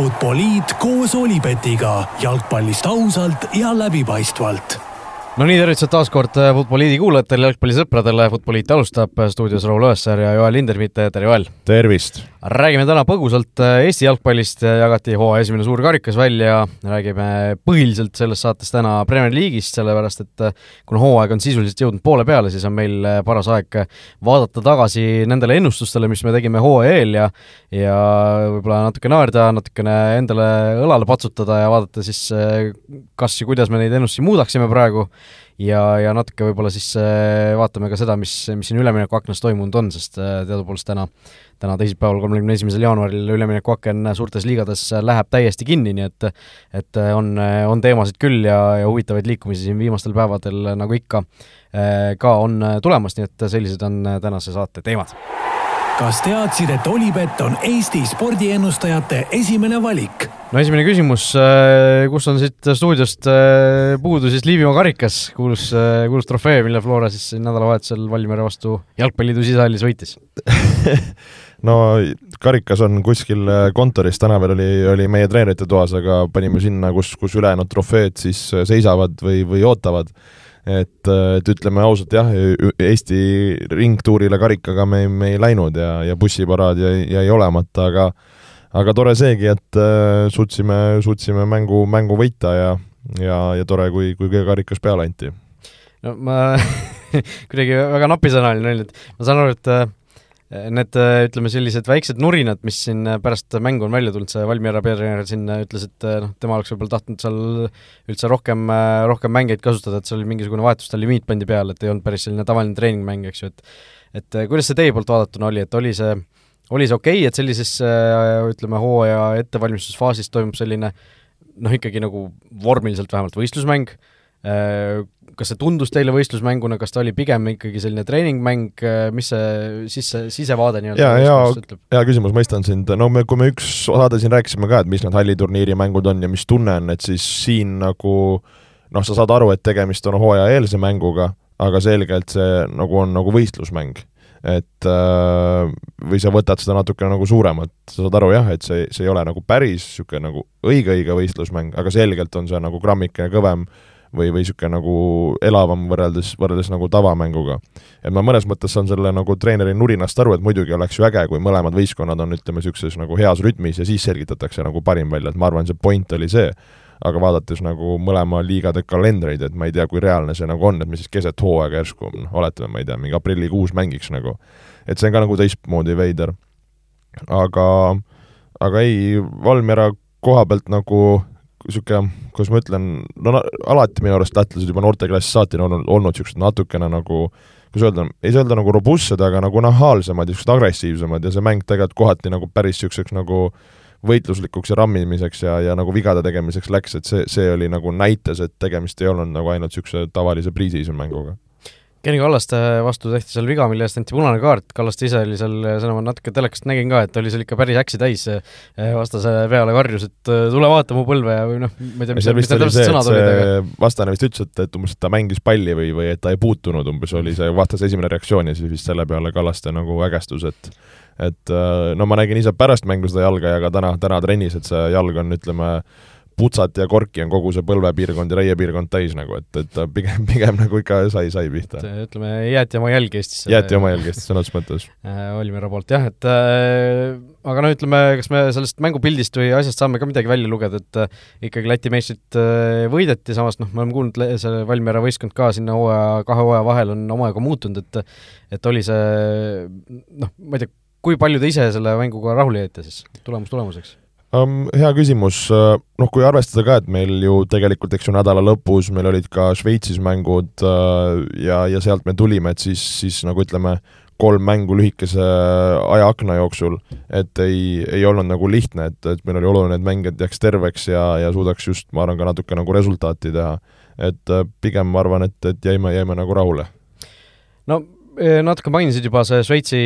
Futboliit koos Olipetiga. Jalgpallist ausalt ja läbipaistvalt no nii, tervitused taas kord Futboliidi kuulajatele, jalgpallisõpradele, Futboliit alustab stuudios Raul Õessar ja Joel Lindermitt, tere Joel! tervist! räägime täna põgusalt Eesti jalgpallist, jagati hooaja esimene suur karikas välja, räägime põhiliselt selles saates täna Premier League'ist, sellepärast et kuna hooaeg on sisuliselt jõudnud poole peale, siis on meil paras aeg vaadata tagasi nendele ennustustele, mis me tegime hooaja eel ja ja võib-olla natuke naerda, natukene endale õlale patsutada ja vaadata siis, kas ja kuidas me neid ennustusi muudaksime praegu ja, ja natuke võib-olla siis vaatame ka seda, mis, mis siin üleminekuaknas toimunud on, sest teadupoolest täna täna teisipäeval, kolmekümne esimesel jaanuaril üleminekuaken suurtes liigades läheb täiesti kinni, nii et et on, on teemasid küll ja, ja huvitavaid liikumisi siin viimastel päevadel, nagu ikka, ka on tulemas, nii et sellised on tänase saate teemad. Kas teadsid, et Olipet on Eesti spordiennustajate esimene valik? no esimene küsimus, kus on siit stuudiost puudu siis Liivimaa karikas, kuulus, kuulus trofee, mille Flora siis nädalavahetusel Valmiera vastu Jalgpalliliidu sisehallis võitis no karikas on kuskil kontoris, täna veel oli, oli meie treenerite toas, aga panime sinna, kus, kus ülejäänud trofeed siis seisavad või, või ootavad. Et, et ütleme ausalt jah, Eesti ringtuurile karikaga me, me ei läinud ja, ja bussiparaad jäi, jäi olemata, aga aga tore seegi, et äh, suutsime, suutsime mängu, mängu võita ja, ja, ja tore, kui, kui karikas peale anti. no ma kuidagi väga napisõnaline olin, et ma saan aru, et need ütleme, sellised väiksed nurinad, mis siin pärast mängu on välja tulnud, see Valmiera peatreener siin ütles, et noh, tema oleks võib-olla tahtnud seal üldse rohkem, rohkem mängijaid kasutada, et seal oli mingisugune vahetuste limiit pandi peale, et ei olnud päris selline tavaline treeningmäng, eks ju, et et kuidas see teie poolt vaadatuna oli, et oli see oli see okei okay,, et sellises ütleme, hooaja ettevalmistusfaasis toimub selline noh, ikkagi nagu vormiliselt vähemalt võistlusmäng, kas see tundus teile võistlusmänguna, kas ta oli pigem ikkagi selline treeningmäng, mis see sisse, sisevaade nii-öelda jaa, jaa, hea küsimus, mõistan sind, no me, kui me üks saade siin rääkisime ka, et mis need halliturniiri mängud on ja mis tunne on, et siis siin nagu noh, sa saad aru, et tegemist on hooajaeelse mänguga, aga selgelt see nagu on nagu võistlusmäng. Et äh, või sa võtad seda natukene nagu suuremat, sa saad aru jah, et see, see ei ole nagu päris niisugune nagu õige-õige võistlusmäng, aga selgelt on see nagu grammikene kõvem või, või niisugune nagu elavam võrreldes, võrreldes nagu tavamänguga. et ma mõnes mõttes saan selle nagu treeneri nurinast aru, et muidugi oleks ju äge, kui mõlemad võistkonnad on, ütleme, niisuguses nagu heas rütmis ja siis selgitatakse nagu parim välja, et ma arvan, see point oli see aga vaadates nagu mõlema liigade kalendreid, et ma ei tea, kui reaalne see nagu on, et me siis keset hooaega järsku oletame, ma ei tea, mingi aprillikuus mängiks nagu. et see on ka nagu teistmoodi veider. aga, aga ei, Valmiera koha pealt nagu niisugune, kuidas ma ütlen, no alati minu arust lätlased juba noorteklassist saati on olnud, olnud niisugused natukene nagu kuidas öelda, ei saa öelda nagu robustsed, aga nagu nahaalsemad ja niisugused agressiivsemad ja see mäng tegelikult kohati nagu päris niisuguseks nagu võitluslikuks ja rammimiseks ja, ja nagu vigade tegemiseks läks, et see, see oli nagu näitas, et tegemist ei olnud nagu ainult niisuguse tavalise pre-season mänguga Kenny Kallaste vastu tehti seal viga, mille eest anti punane kaart, Kallaste ise oli seal, seda ma natuke telekast nägin ka, et oli seal ikka päris äksi täis, vastase peale karjus, et tule vaata mu põlve ja või noh, ma ei tea, mis, mis need täpselt sõnad olid, aga vastane vist ütles, et, et umbes, ta mängis palli või, või et ta ei puutunud, umbes oli see vastase esimene reaktsioon ja siis vist selle peale Kallaste nagu ägestus, et et no ma nägin ise pärast mängu seda jalga ja ka täna, täna trennis, et see jalg on, ütleme, putsat ja korki on kogu see põlvepiirkond ja reiepiirkond täis nagu, et, et pigem, pigem nagu ikka sai, sai pihta. ütleme, jäeti oma jälgi Eestisse. jäeti oma jälgi Eestisse sõna otseses mõttes äh,. Olivera poolt jah, et äh, aga no ütleme, kas me sellest mängupildist või asjast saame ka midagi välja lugeda, et äh, ikkagi Läti meistrit äh, võideti, samas noh, me oleme kuulnud, see Valmiera võistkond ka sinna hooaja, kahe hooaja vahel on omajagu muutunud, et et oli see noh, ma ei tea, kui palju te ise selle mänguga rahule jäite siis, tulemus tulemuseks? Hea küsimus, noh kui arvestada ka, et meil ju tegelikult, eks ju, nädala lõpus meil olid ka Šveitsis mängud uh, ja, ja sealt me tulime, et siis, siis nagu ütleme, kolm mängu lühikese ajaakna jooksul, et ei, ei olnud nagu lihtne, et, et meil oli oluline, et mängijad jääks terveks ja, ja suudaks just, ma arvan, ka natuke nagu resultaati teha. et pigem ma arvan, et, et jäime, jäime nagu rahule. no natuke mainisid juba see Šveitsi,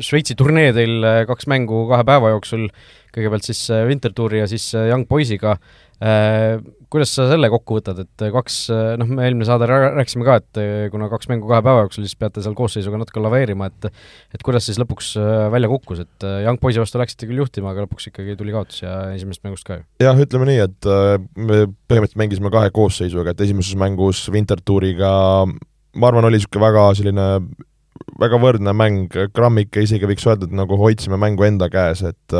Šveitsi turnee teil kaks mängu kahe päeva jooksul, kõigepealt siis Wintertouri ja siis Young Boysiga. Kuidas sa selle kokku võtad, et kaks, noh, me eelmine saade rääkisime ka, et kuna kaks mängu kahe päeva jooksul, siis peate seal koosseisuga natuke laveerima, et et kuidas siis lõpuks välja kukkus, et Young Boysi vastu läksite küll juhtima, aga lõpuks ikkagi tuli kaotus ja esimesest mängust ka ju? jah, ütleme nii, et me põhimõtteliselt mängisime kahe koosseisuga, et esimeses mängus Wintertouriga ma arvan, oli niisugune väga selline väga võrdne mäng, grammike isegi võiks öelda, et nagu hoidsime mängu enda käes, et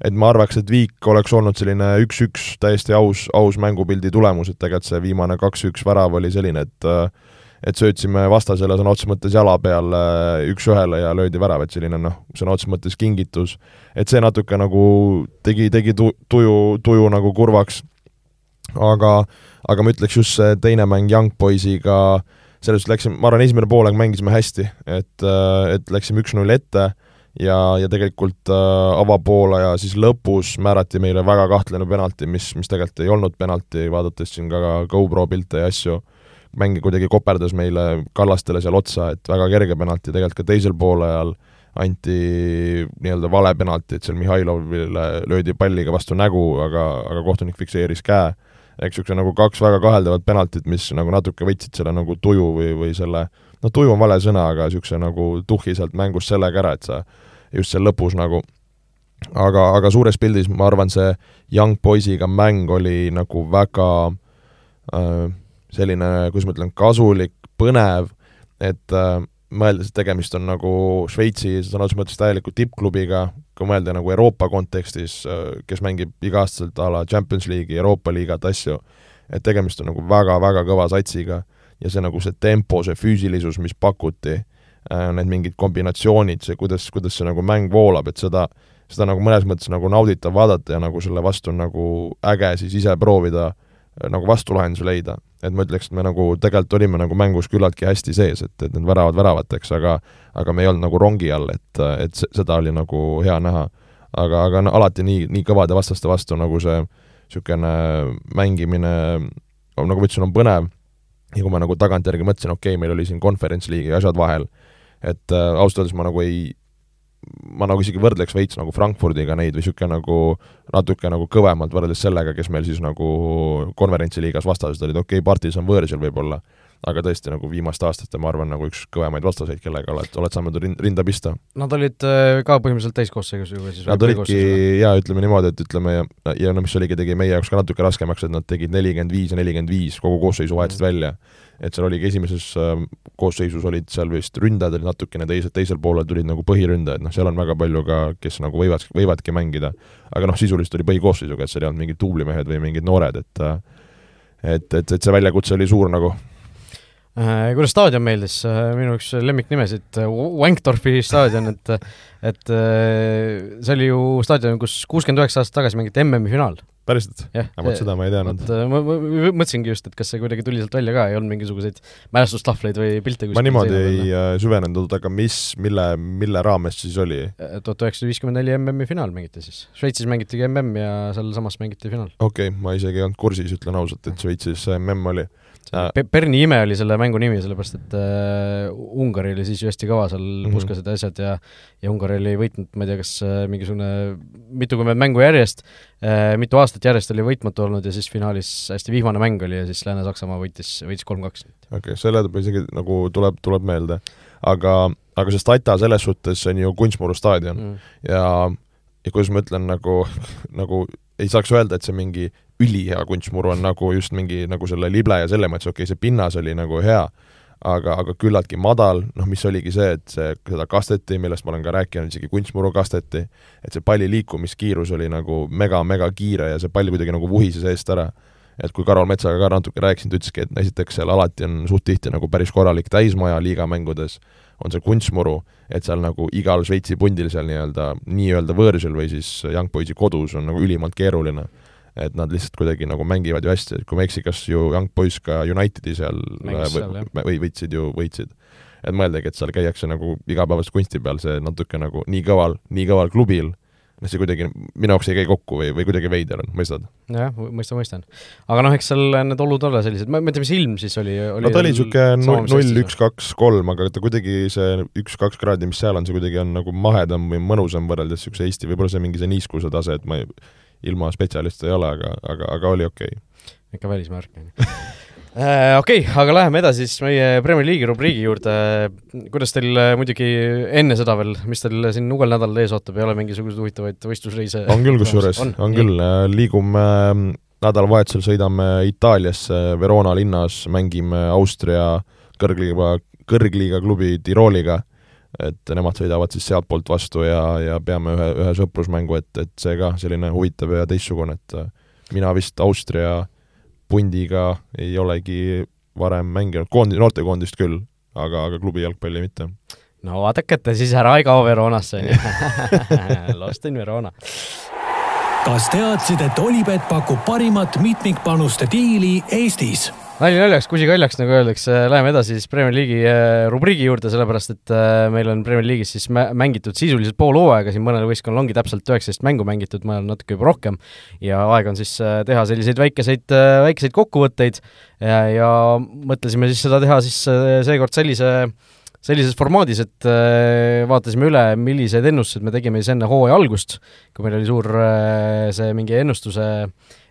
et ma arvaks, et viik oleks olnud selline üks-üks täiesti aus, aus mängupildi tulemus, et tegelikult see viimane kaks-üks värav oli selline, et et söötsime vastasele sõna otseses mõttes jala peal üks-ühele ja löödi värav, et selline noh, sõna otseses mõttes kingitus. et see natuke nagu tegi, tegi tu-, tuju, tuju nagu kurvaks, aga aga ma ütleks just see teine mäng Young Boysiga äh, selles suhtes läksime, ma arvan, esimene poolaeg mängisime hästi, et, äh, et läksime üks-null ette ja, ja tegelikult äh, avapoolaja siis lõpus määrati meile väga kahtlane penalti, mis, mis tegelikult ei olnud penalti, vaadates siin ka GoPro pilte ja asju, mäng kuidagi koperdas meile Kallastele seal otsa, et väga kerge penalti, tegelikult ka teisel poolajal anti nii-öelda vale penalti, et seal Mihhailovile löödi palliga vastu nägu, aga, aga kohtunik fikseeris käe eks niisugune nagu kaks väga kaheldavat penaltit, mis nagu natuke võtsid selle nagu tuju või, või selle, no tuju on vale sõna, aga niisuguse nagu tuhhi sealt mängust sellega ära, et sa just seal lõpus nagu aga, aga suures pildis ma arvan, see Young Boysiga mäng oli nagu väga äh, selline, kuidas ma ütlen, kasulik, põnev, et äh, mõeldes, et tegemist on nagu Šveitsi sõna otseses mõttes täieliku tippklubiga, kui mõelda nagu Euroopa kontekstis, kes mängib iga-aastaselt a la Champions League'i, Euroopa liigat, asju, et tegemist on nagu väga-väga kõva satsiga ja see nagu see tempo, see füüsilisus, mis pakuti, need mingid kombinatsioonid, see, kuidas, kuidas see nagu mäng voolab, et seda, seda nagu mõnes mõttes nagu nauditav vaadata ja nagu selle vastu nagu äge siis ise proovida nagu vastulahendusi leida et ma ütleks, et me nagu tegelikult olime nagu mängus küllaltki hästi sees, et, et need väravad väravateks, aga aga me ei olnud nagu rongi all, et, et seda oli nagu hea näha. aga, aga no alati nii, nii kõvade vastaste vastu nagu see niisugune mängimine, nagu ma ütlesin, on põnev ja kui ma nagu tagantjärgi mõtlesin, okei okay,, meil oli siin conference league'i asjad vahel, et äh, ausalt öeldes ma nagu ei, ma nagu isegi võrdleks veits nagu Frankfurdiga neid või niisugune nagu natuke nagu kõvemalt võrreldes sellega, kes meil siis nagu konverentsiliigas vastased olid, okei okay,, Partisan võõrsil võib-olla, aga tõesti nagu viimaste aastate, ma arvan, nagu üks kõvemaid vastaseid, kellega oled, oled saanud rinda pista. Nad olid äh, ka põhimõtteliselt täiskoosseisus ju või siis Nad olidki jaa, ütleme niimoodi, et ütleme ja, ja no mis oligi, tegi meie jaoks ka natuke raskemaks, et nad tegid nelikümmend viis ja nelikümmend viis, kogu koosseisu vahetasid mm. välja et seal oligi esimeses äh, koosseisus olid seal vist ründajad olid natukene, teised, teisel poolel tulid nagu põhiründajad, noh, seal on väga palju ka, kes nagu võivad, võivadki mängida, aga noh, sisuliselt oli põhikoosseisuga, et seal ei olnud mingid duublimehed või mingid noored, et äh, et, et, et see väljakutse oli suur nagu kuidas staadion meeldis, minu üks lemmiknimesid, Wankdorfi staadion, et et see oli ju staadion, kus kuuskümmend üheksa aastat tagasi mängiti MM-i finaal päriselt? aga vot seda ma ei teadnud. Äh, ma, ma mõtlesingi just, et kas see kuidagi tuli sealt välja ka, ei olnud mingisuguseid mälestustahvleid või pilte ma niimoodi ei äh, süvenenud, aga mis, mille, mille raames siis oli? Äh, tuhat üheksasada viiskümmend neli MM-i finaal mängiti siis. Šveitsis mängitigi MM ja sealsamas mängiti finaal. okei okay,, ma isegi ei olnud kursis, ütlen ausalt, et Šveitsis MM oli Pe-, Berni ime oli selle mängu nimi, sellepärast et äh, Ungari oli siis ju hästi kõva seal mm -hmm. puskasid ja asjad ja ja Ungari oli võitnud, ma ei tea, kas äh, mingisugune mitukümmend mängu järjest äh,, mitu aastat järjest oli võitmatu olnud ja siis finaalis hästi vihmane mäng oli ja siis Lääne-Saksamaa võitis, võitis kolm-kaks. okei okay,, selle isegi nagu tuleb, tuleb meelde. aga, aga see Stata selles suhtes on ju Kunstmuru staadion mm. ja ja kuidas ma ütlen, nagu, nagu ei saaks öelda, et see mingi ülihea kunstmuru on nagu just mingi nagu selle lible ja selle mõttes, okei okay,, see pinnas oli nagu hea, aga, aga küllaltki madal, noh mis oligi see, et see, seda kasteti, millest ma olen ka rääkinud, isegi kunstmuru kasteti, et see palli liikumiskiirus oli nagu mega-mega kiire ja see pall kuidagi nagu vuhises eest ära. et kui Karol Metsaga ka natuke rääkisin, ta ütleski, et esiteks seal alati on suht tihti nagu päris korralik täismaja liigamängudes, on see kunstmuru, et seal nagu igal Šveitsi pundil seal nii-öelda, nii-öelda võõrsil või siis Young Boysi kodus on nagu ülimalt keeruline et nad lihtsalt kuidagi nagu mängivad ju hästi, et kui ma ei eksi, kas ju Young Boys ka Unitedi seal Mängis või, või võitsid ju, võitsid. et mõeldagi, et seal käiakse nagu igapäevase kunsti peal, see natuke nagu nii kõval, nii kõval klubil, noh, see kuidagi minu jaoks ei käi kokku või, või kuidagi veider on, mõistad? jah, mõistan, mõistan. aga noh, eks seal need olud ole sellised, ma ei tea, mis ilm siis oli, oli no ta oli niisugune null, üks, kaks, kolm, aga ta kuidagi see üks-kaks kraadi, mis seal on, see kuidagi on nagu mahedam või mõnusam võrreldes niisuguse Eesti, võib-olla see mingi see niiskuse tase, et ma ei ilma spetsialiste ei ole, aga, aga, aga oli okei okay.. ikka välismaa värk, on ju. Äh, okei okay,, aga läheme edasi siis meie Premier League'i rubriigi juurde. kuidas teil äh, muidugi enne seda veel, mis teil siin uuel nädalal ees ootab, ei ole mingisuguseid huvitavaid võistlusreise? on küll, kusjuures, on, on küll, äh, liigume nädalavahetusel sõidame Itaaliasse, Verona linnas, mängime Austria kõrgliiga, kõrgliiga klubi Tirooliga, et nemad sõidavad siis sealtpoolt vastu ja, ja peame ühe, ühe sõprusmängu, et, et see ka selline huvitav ja teistsugune, et mina vist Austria pundiga ei olegi varem mänginud, koondi-, noortekoondist küll, aga, aga klubi jalgpalli mitte. no vaadake, et te siis ära ei kao Veronasse, on ju. Lost in Verona. Kas teadsid, et Olipet pakub parimat mitmikpanuste diili Eestis? nali naljaks, kusi kaljaks, nagu öeldakse, läheme edasi siis Premier League'i äh, rubriigi juurde, sellepärast et äh, meil on Premier League'is siis mängitud sisuliselt pool hooaega, siin mõnel võistkonnal ongi täpselt üheksateist mängu mängitud, mõnel natuke juba rohkem, ja aeg on siis äh, teha selliseid väikeseid, väikeseid kokkuvõtteid ja, ja mõtlesime siis seda teha siis seekord sellise sellises formaadis, et äh, vaatasime üle, millised ennustused me tegime siis enne hooaja algust, kui meil oli suur äh, see mingi ennustuse,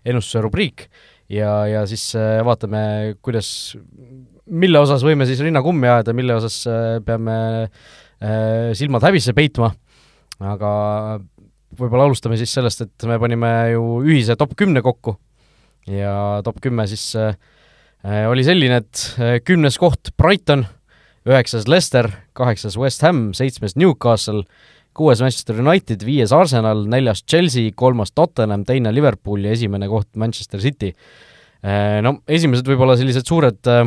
ennustuse rubriik. Ja, ja siis äh, vaatame, kuidas, mille osas võime siis rinna kummi ajada, mille osas peame silmad häbisse peitma, aga võib-olla alustame siis sellest, et me panime ju ühise top kümne kokku. Ja top kümme siis oli selline, et kümnes koht Brighton, üheksas Leicester, kaheksas West Ham, seitsmes Newcastle, kuues Manchester United, viies Arsenal, neljas Chelsea, kolmas Tottenham, teine Liverpool ja esimene koht Manchester City. Äh, no esimesed võib-olla sellised suured, äh,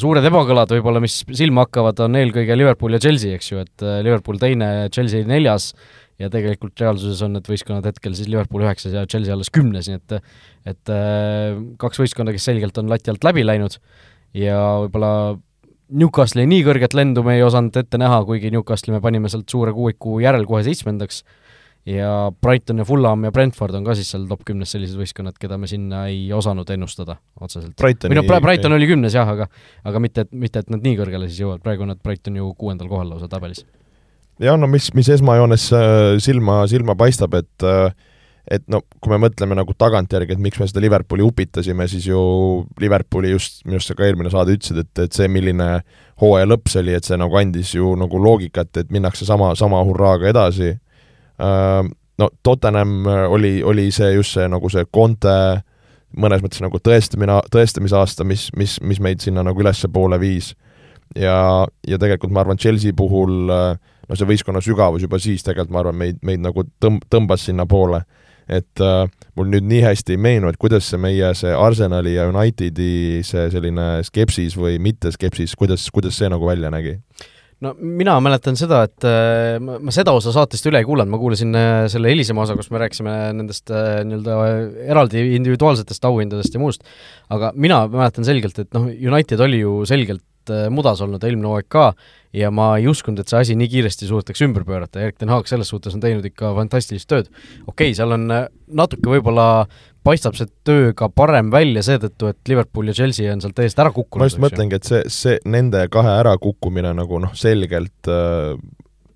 suured ebakõlad võib-olla, mis silma hakkavad, on eelkõige Liverpool ja Chelsea, eks ju, et äh, Liverpool teine, Chelsea neljas ja tegelikult reaalsuses on need võistkonnad hetkel siis Liverpool üheksas ja Chelsea alles kümnes, nii et et kaks võistkonda, kes selgelt on lati alt läbi läinud ja võib-olla Newcastle'i nii kõrget lendu me ei osanud ette näha, kuigi Newcastle'i me panime sealt suure kuuiku järel kohe seitsmendaks, ja Brighton ja Fulham ja Brentford on ka siis seal top kümnes sellised võistkonnad, keda me sinna ei osanud ennustada otseselt. või noh, Brighton oli kümnes jah, aga aga mitte, et, mitte et nad nii kõrgele siis jõuavad, praegu on nad Brighton ju kuuendal kohal lausa tabelis. jah, no mis, mis esmajoones äh, silma, silma paistab, et äh, et no kui me mõtleme nagu tagantjärgi, et miks me seda Liverpooli upitasime, siis ju Liverpooli just, minu arust sa ka eelmine saade ütlesid, et, et see, milline hooaja lõpp see oli, et see nagu andis ju nagu loogikat, et minnakse sama, sama hurraaga edasi. No Tottenham oli, oli see just see nagu see Conte mõnes mõttes nagu tõestamine, tõestamisaasta, mis, mis, mis meid sinna nagu ülespoole viis. ja, ja tegelikult ma arvan, Chelsea puhul no see võistkonna sügavus juba siis tegelikult ma arvan, meid, meid nagu tõmb-, tõmbas sinnapoole et äh, mul nüüd nii hästi ei meenu, et kuidas see meie see Arsenali ja Unitedi see selline skepsis või mitte skepsis, kuidas, kuidas see nagu välja nägi? no mina mäletan seda, et äh, ma, ma seda osa saatest üle ei kuulanud, ma kuulasin äh, selle hilisema osa, kus me rääkisime nendest äh, nii-öelda eraldi individuaalsetest auhindadest ja muust, aga mina mäletan selgelt, et noh, United oli ju selgelt mudas olnud eelmine hooaeg ka ja ma ei uskunud, et see asi nii kiiresti suudetakse ümber pöörata, Erik Ten Haag selles suhtes on teinud ikka fantastilist tööd. okei okay,, seal on äh, natuke võib-olla paistab see töö ka parem välja seetõttu, et Liverpool ja Chelsea on sealt täiesti ära kukkunud. ma just mõtlengi, et see, see nende kahe ärakukkumine nagu noh, selgelt äh,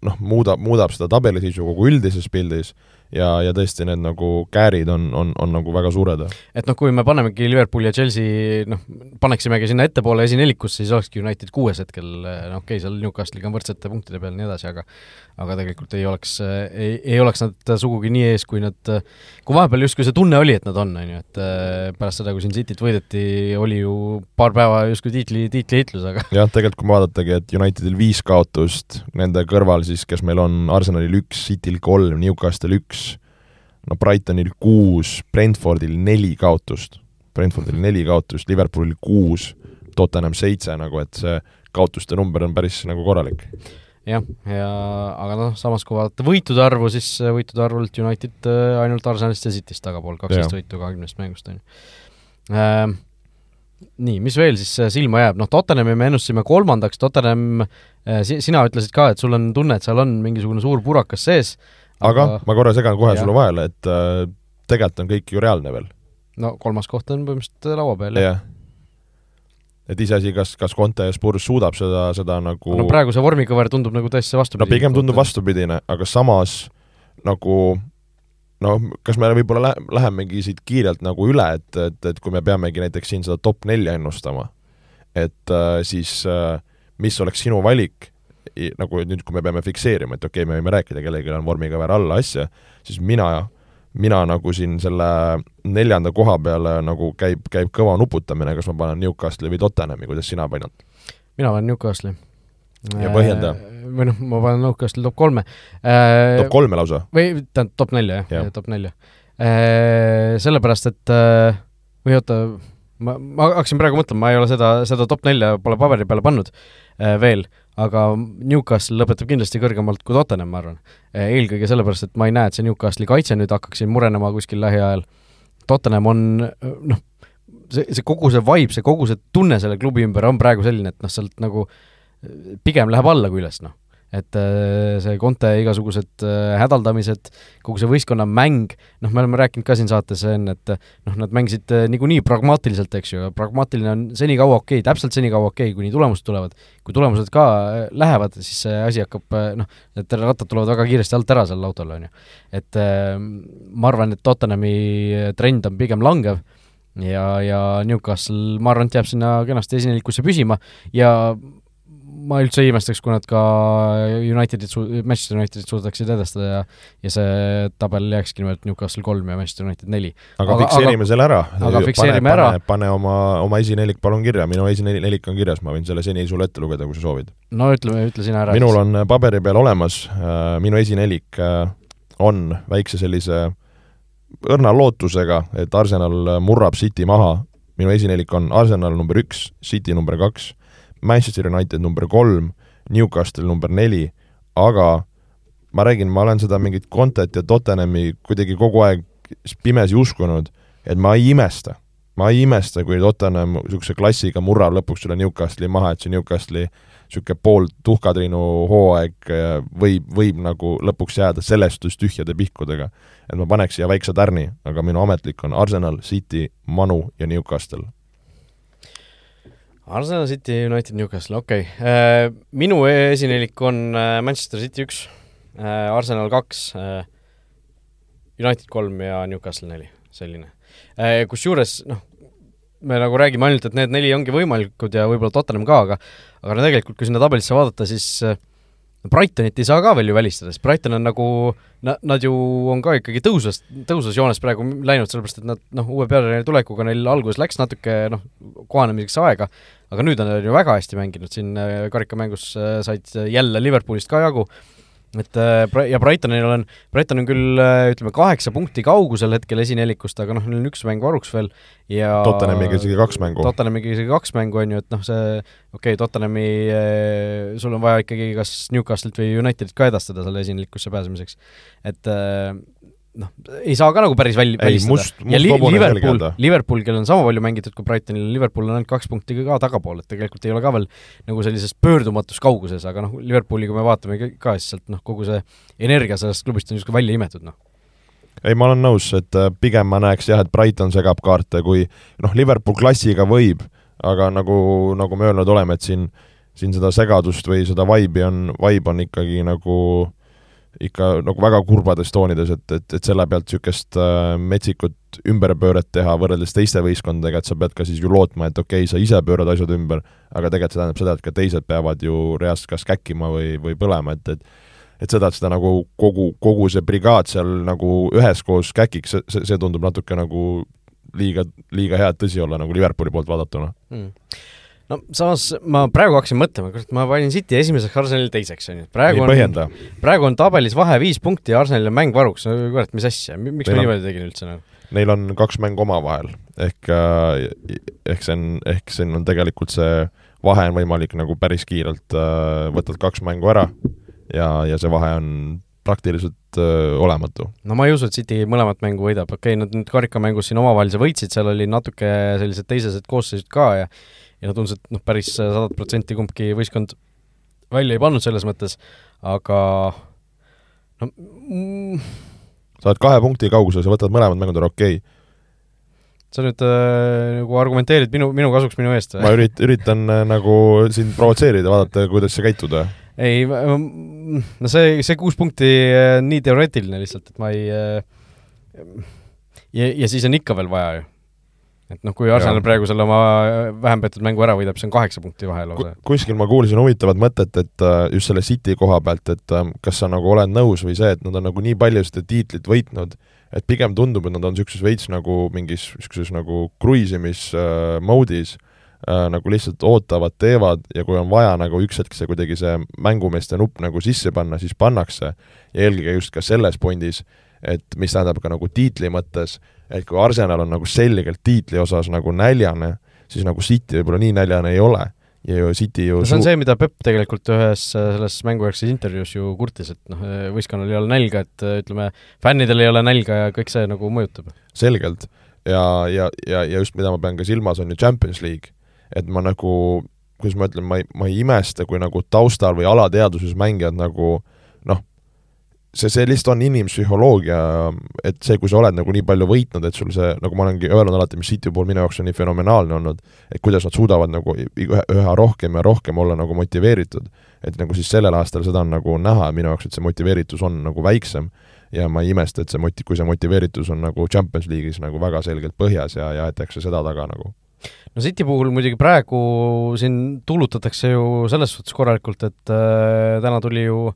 noh, muudab, muudab seda tabeliseisu kogu üldises pildis ja, ja tõesti need nagu käärid on, on, on nagu väga suured. et noh, kui me panemegi Liverpooli ja Chelsea noh, paneksimegi sinna ettepoole esinelikusse, siis olekski United kuues hetkel, noh okei okay,, seal Newcastle'iga on võrdsete punktide peal ja nii edasi, aga aga tegelikult ei oleks, ei, ei oleks nad sugugi nii ees, kui nad, kui vahepeal justkui see tunne oli, et nad on, on ju, et äh, pärast seda, kui siin Cityt võideti, oli ju paar päeva justkui tiitli, tiitliheitlus, aga jah, tegelikult kui vaadatagi, et Unitedil viis kaotust, nende kõrval siis, kes meil on, Arsenalil üks, Cityl kolm, Newcastle üks, no Brightonil kuus, Brentfordil neli kaotust, Brentfordil neli kaotust, Liverpoolil kuus, Tottenham seitse nagu, et see kaotuste number on päris nagu korralik. jah, ja aga noh, samas kui vaadata võitude arvu, siis võitude arvult United äh, ainult Arsenalist ja Cityst tagapool, kaksteist võitu kahekümnest mängust, on ju. Äh, nii, mis veel siis äh, silma jääb, noh, Tottenhami me ennustasime kolmandaks, Tottenham äh, si-, sina ütlesid ka, et sul on tunne, et seal on mingisugune suur purakas sees, aga, ma korra segan kohe sulle vahele, et äh, tegelikult on kõik ju reaalne veel. no kolmas koht on põhimõtteliselt laua peal, jah ja. et iseasi, kas, kas Conte ja Spurs suudab seda, seda nagu no praegu see vormikõver tundub nagu täiesti vastupidi. no pigem tundub vastupidine, aga samas nagu noh, kas me võib-olla lä-, lähemegi siit kiirelt nagu üle, et, et, et kui me peamegi näiteks siin seda top nelja ennustama, et äh, siis äh, mis oleks sinu valik, nagu nüüd, kui me peame fikseerima, et okei okay,, me võime rääkida, kellelgi on vormikõver alla asja, siis mina, mina nagu siin selle neljanda koha peale nagu käib, käib kõva nuputamine, kas ma panen Newcastli või Tottenhami, kuidas sina panid? mina panen Newcastli. ja põhjenda? või noh, ma panen Newcastli top kolme. top kolme lausa? või tähendab, top nelja jah ja., top nelja. Sellepärast, et või oota, ma, ma hakkasin praegu mõtlema, ma ei ole seda, seda top nelja pole paberi peale pannud äh, veel, aga Newcastle lõpetab kindlasti kõrgemalt kui Tottenham, ma arvan. eelkõige sellepärast, et ma ei näe, et see Newcastle'i kaitse nüüd hakkaks siin murenema kuskil lähiajal. Tottenham on noh, see, see kogu see vibe, see kogu see tunne selle klubi ümber on praegu selline, et noh, sealt nagu pigem läheb alla kui üles, noh et äh, see Conte igasugused äh, hädaldamised, kogu see võistkonna mäng, noh, me oleme rääkinud ka siin saates enne, et noh, nad mängisid äh, niikuinii pragmaatiliselt, eks ju, pragmaatiline on senikaua okei okay,, täpselt senikaua okei okay,, kuni tulemused tulevad. kui tulemused ka lähevad, siis see asi hakkab noh, need rattad tulevad väga kiiresti alt ära sellel autol, on ju. et ma arvan, et Tottenhami trend on pigem langev ja, ja Newcastle, ma arvan, et jääb sinna kenasti esinelikusse püsima ja ma üldse ei imestaks, kui nad ka Unitedit Manchester Unitedit suudaksid edestada ja ja see tabel jääkski nimelt Newcastle kolm ja Manchester United neli. aga fikseerime selle ära. aga fikseerime pane, ära. pane, oma, oma esinelik palun kirja, minu esinelik on kirjas, ma võin selle seni sulle ette lugeda, kui sa soovid. no ütle, ütle sina ära. minul on paberi peal olemas, äh, minu esinelik äh, on väikse sellise õrna lootusega, et Arsenal murrab City maha, minu esinelik on Arsenal number üks, City number kaks Manchester United number kolm, Newcastle number neli, aga ma räägin, ma olen seda mingit Contet ja Tottenhami kuidagi kogu aeg pimesi uskunud, et ma ei imesta, ma ei imesta, kui Tottenham niisuguse klassiga murrab lõpuks selle Newcastle'i maha, et see Newcastle'i niisugune pool tuhkatriinu hooaeg võib, võib nagu lõpuks jääda selestus tühjade pihkudega. et ma paneks siia väikse tärni, aga minu ametlik on Arsenal, City, Manu ja Newcastle Arsenal City, United, Newcastle, okei okay.. Äh, minu esinelik on äh, Manchester City üks, äh, Arsenal kaks, United kolm ja Newcastle neli, selline. Kusjuures noh, me nagu räägime ainult, et need neli ongi võimalikud ja võib-olla Tottenham ka, aga aga no tegelikult, kui sinna tabelisse vaadata, siis äh, Brightonit ei saa ka veel ju välistada, sest Brighton on nagu, na-, nad ju on ka ikkagi tõusvas, tõusvas joones praegu läinud, sellepärast et nad noh, uue peatreeneri tulekuga neil alguses läks natuke noh, kohanemiseks aega, aga nüüd on nad ju väga hästi mänginud, siin äh, karikamängus äh, said jälle Liverpoolist ka jagu et äh, ja Brightonil on, Brighton on küll äh, ütleme, kaheksa punkti kaugusel hetkel esinelikust, aga noh, neil on üks mäng varuks veel ja Tottenhamiga isegi kaks mängu. Tottenhamiga isegi kaks mängu, on ju, et noh, see okei okay,, Tottenhami, äh, sul on vaja ikkagi kas Newcastle'it või Unitedit ka edastada selle esinelikusse pääsemiseks. et noh, ei saa ka nagu päris väl-, välistada. ja li-, Liverpool, Liverpool, kellel on sama palju mängitud kui Brightonil, Liverpool on ainult kaks punkti ka tagapool, et tegelikult ei ole ka veel nagu sellises pöördumatus kauguses, aga noh, Liverpooli, kui me vaatame ka, siis sealt noh, kogu see energia sellest klubist on niisugune välja imetud, noh ei, ma olen nõus, et äh, pigem ma näeks jah, et Brighton segab kaarte, kui noh, Liverpool klassiga võib, aga nagu, nagu me öelnud oleme, et siin, siin seda segadust või seda vibe'i on, vibe on ikkagi nagu äh, ikka nagu väga kurbades toonides, et, et, et selle pealt niisugust äh, metsikut ümberpööret teha võrreldes teiste võistkondadega, et sa pead ka siis ju lootma, et okei okay,, sa ise pöörad asjad ümber, aga tegelikult see tähendab seda, et ka teised peavad ju reaalselt kas käkkima või, või põlema, et, et et seda, et seda nagu kogu, kogu see brigaad seal nagu üheskoos käkiks, see, see tundub natuke nagu liiga, liiga hea, et tõsi olla nagu Liverpooli poolt vaadatuna. Mm no samas ma praegu hakkasin mõtlema, kurat, ma panin City esimeseks, Arsenali teiseks, on ju, praegu ei on, praegu on tabelis vahe viis punkti ja Arsenalil on mäng varuks, no kurat, mis asja, miks Neil ma niimoodi tegin üldse nagu? Neil on kaks mängu omavahel, ehk äh, ehk see on, ehk siin on tegelikult see vahe on võimalik nagu päris kiirelt äh,, võtad kaks mängu ära ja, ja see vahe on praktiliselt öö, äh, olematu. no ma ei usu, et City mõlemat mängu võidab, okei okay,, nad nüüd karikamängus siin omavahelise võitsid, seal oli natuke sellised teised koosseisud ka ja ja tundus, et noh, päris sadat protsenti kumbki võistkond välja ei pannud selles mõttes, aga no mm, sa oled kahe punkti kaugusel, sa võtad mõlemad mängud ära, okei okay. sa nüüd äh, nagu argumenteerid minu, minu kasuks minu eest või? ma ürit-, üritan äh, nagu sind provotseerida, vaadata, kuidas sa käitud või? ei, no see, see kuus punkti on äh, nii teoreetiline lihtsalt, et ma ei äh, ja, ja siis on ikka veel vaja ju et noh, kui Arsenal praegu selle oma vähem peetud mängu ära võidab, see on kaheksa punkti vahe lausa. kuskil ma kuulsin huvitavat mõtet, et äh, just selle City koha pealt, et äh, kas sa nagu oled nõus või see, et nad on nagu nii palju seda tiitlit võitnud, et pigem tundub, et nad on niisuguses veits nagu mingis niisuguses nagu kruiisimis äh, äh,, nagu lihtsalt ootavad, teevad ja kui on vaja nagu üks hetk see kuidagi see mängumeeste nupp nagu sisse panna, siis pannakse, ja eelkõige just ka selles pundis, et mis tähendab ka nagu tiitli mõttes, et kui Arsenal on nagu selgelt tiitli osas nagu näljane, siis nagu City võib-olla nii näljane ei ole ja ju City ju no see on see, mida Pepp tegelikult ühes äh, selles mängujärgses intervjuus ju kurtis, et noh, äh, võistkonnal ei ole nälga, et äh, ütleme, fännidel ei ole nälga ja kõik see nagu mõjutab. selgelt. ja, ja, ja, ja just mida ma pean ka silmas, on ju Champions League. et ma nagu, kuidas ma ütlen, ma ei, ma ei imesta, kui nagu taustal või alateadvuses mängijad nagu noh, see, see lihtsalt on inimpsühholoogia, et see, kui sa oled nagu nii palju võitnud, et sul see, nagu ma olengi öelnud alati, mis City puhul minu jaoks on nii fenomenaalne olnud, et kuidas nad suudavad nagu üha rohkem ja rohkem olla nagu motiveeritud. et nagu siis sellel aastal seda on nagu näha minu jaoks, et see motiveeritus on nagu väiksem ja ma ei imesta, et see moti-, kui see motiveeritus on nagu Champions League'is nagu väga selgelt põhjas ja, ja aetakse seda taga nagu no City puhul muidugi praegu siin tuulutatakse ju selles suhtes korralikult, et äh, täna tuli ju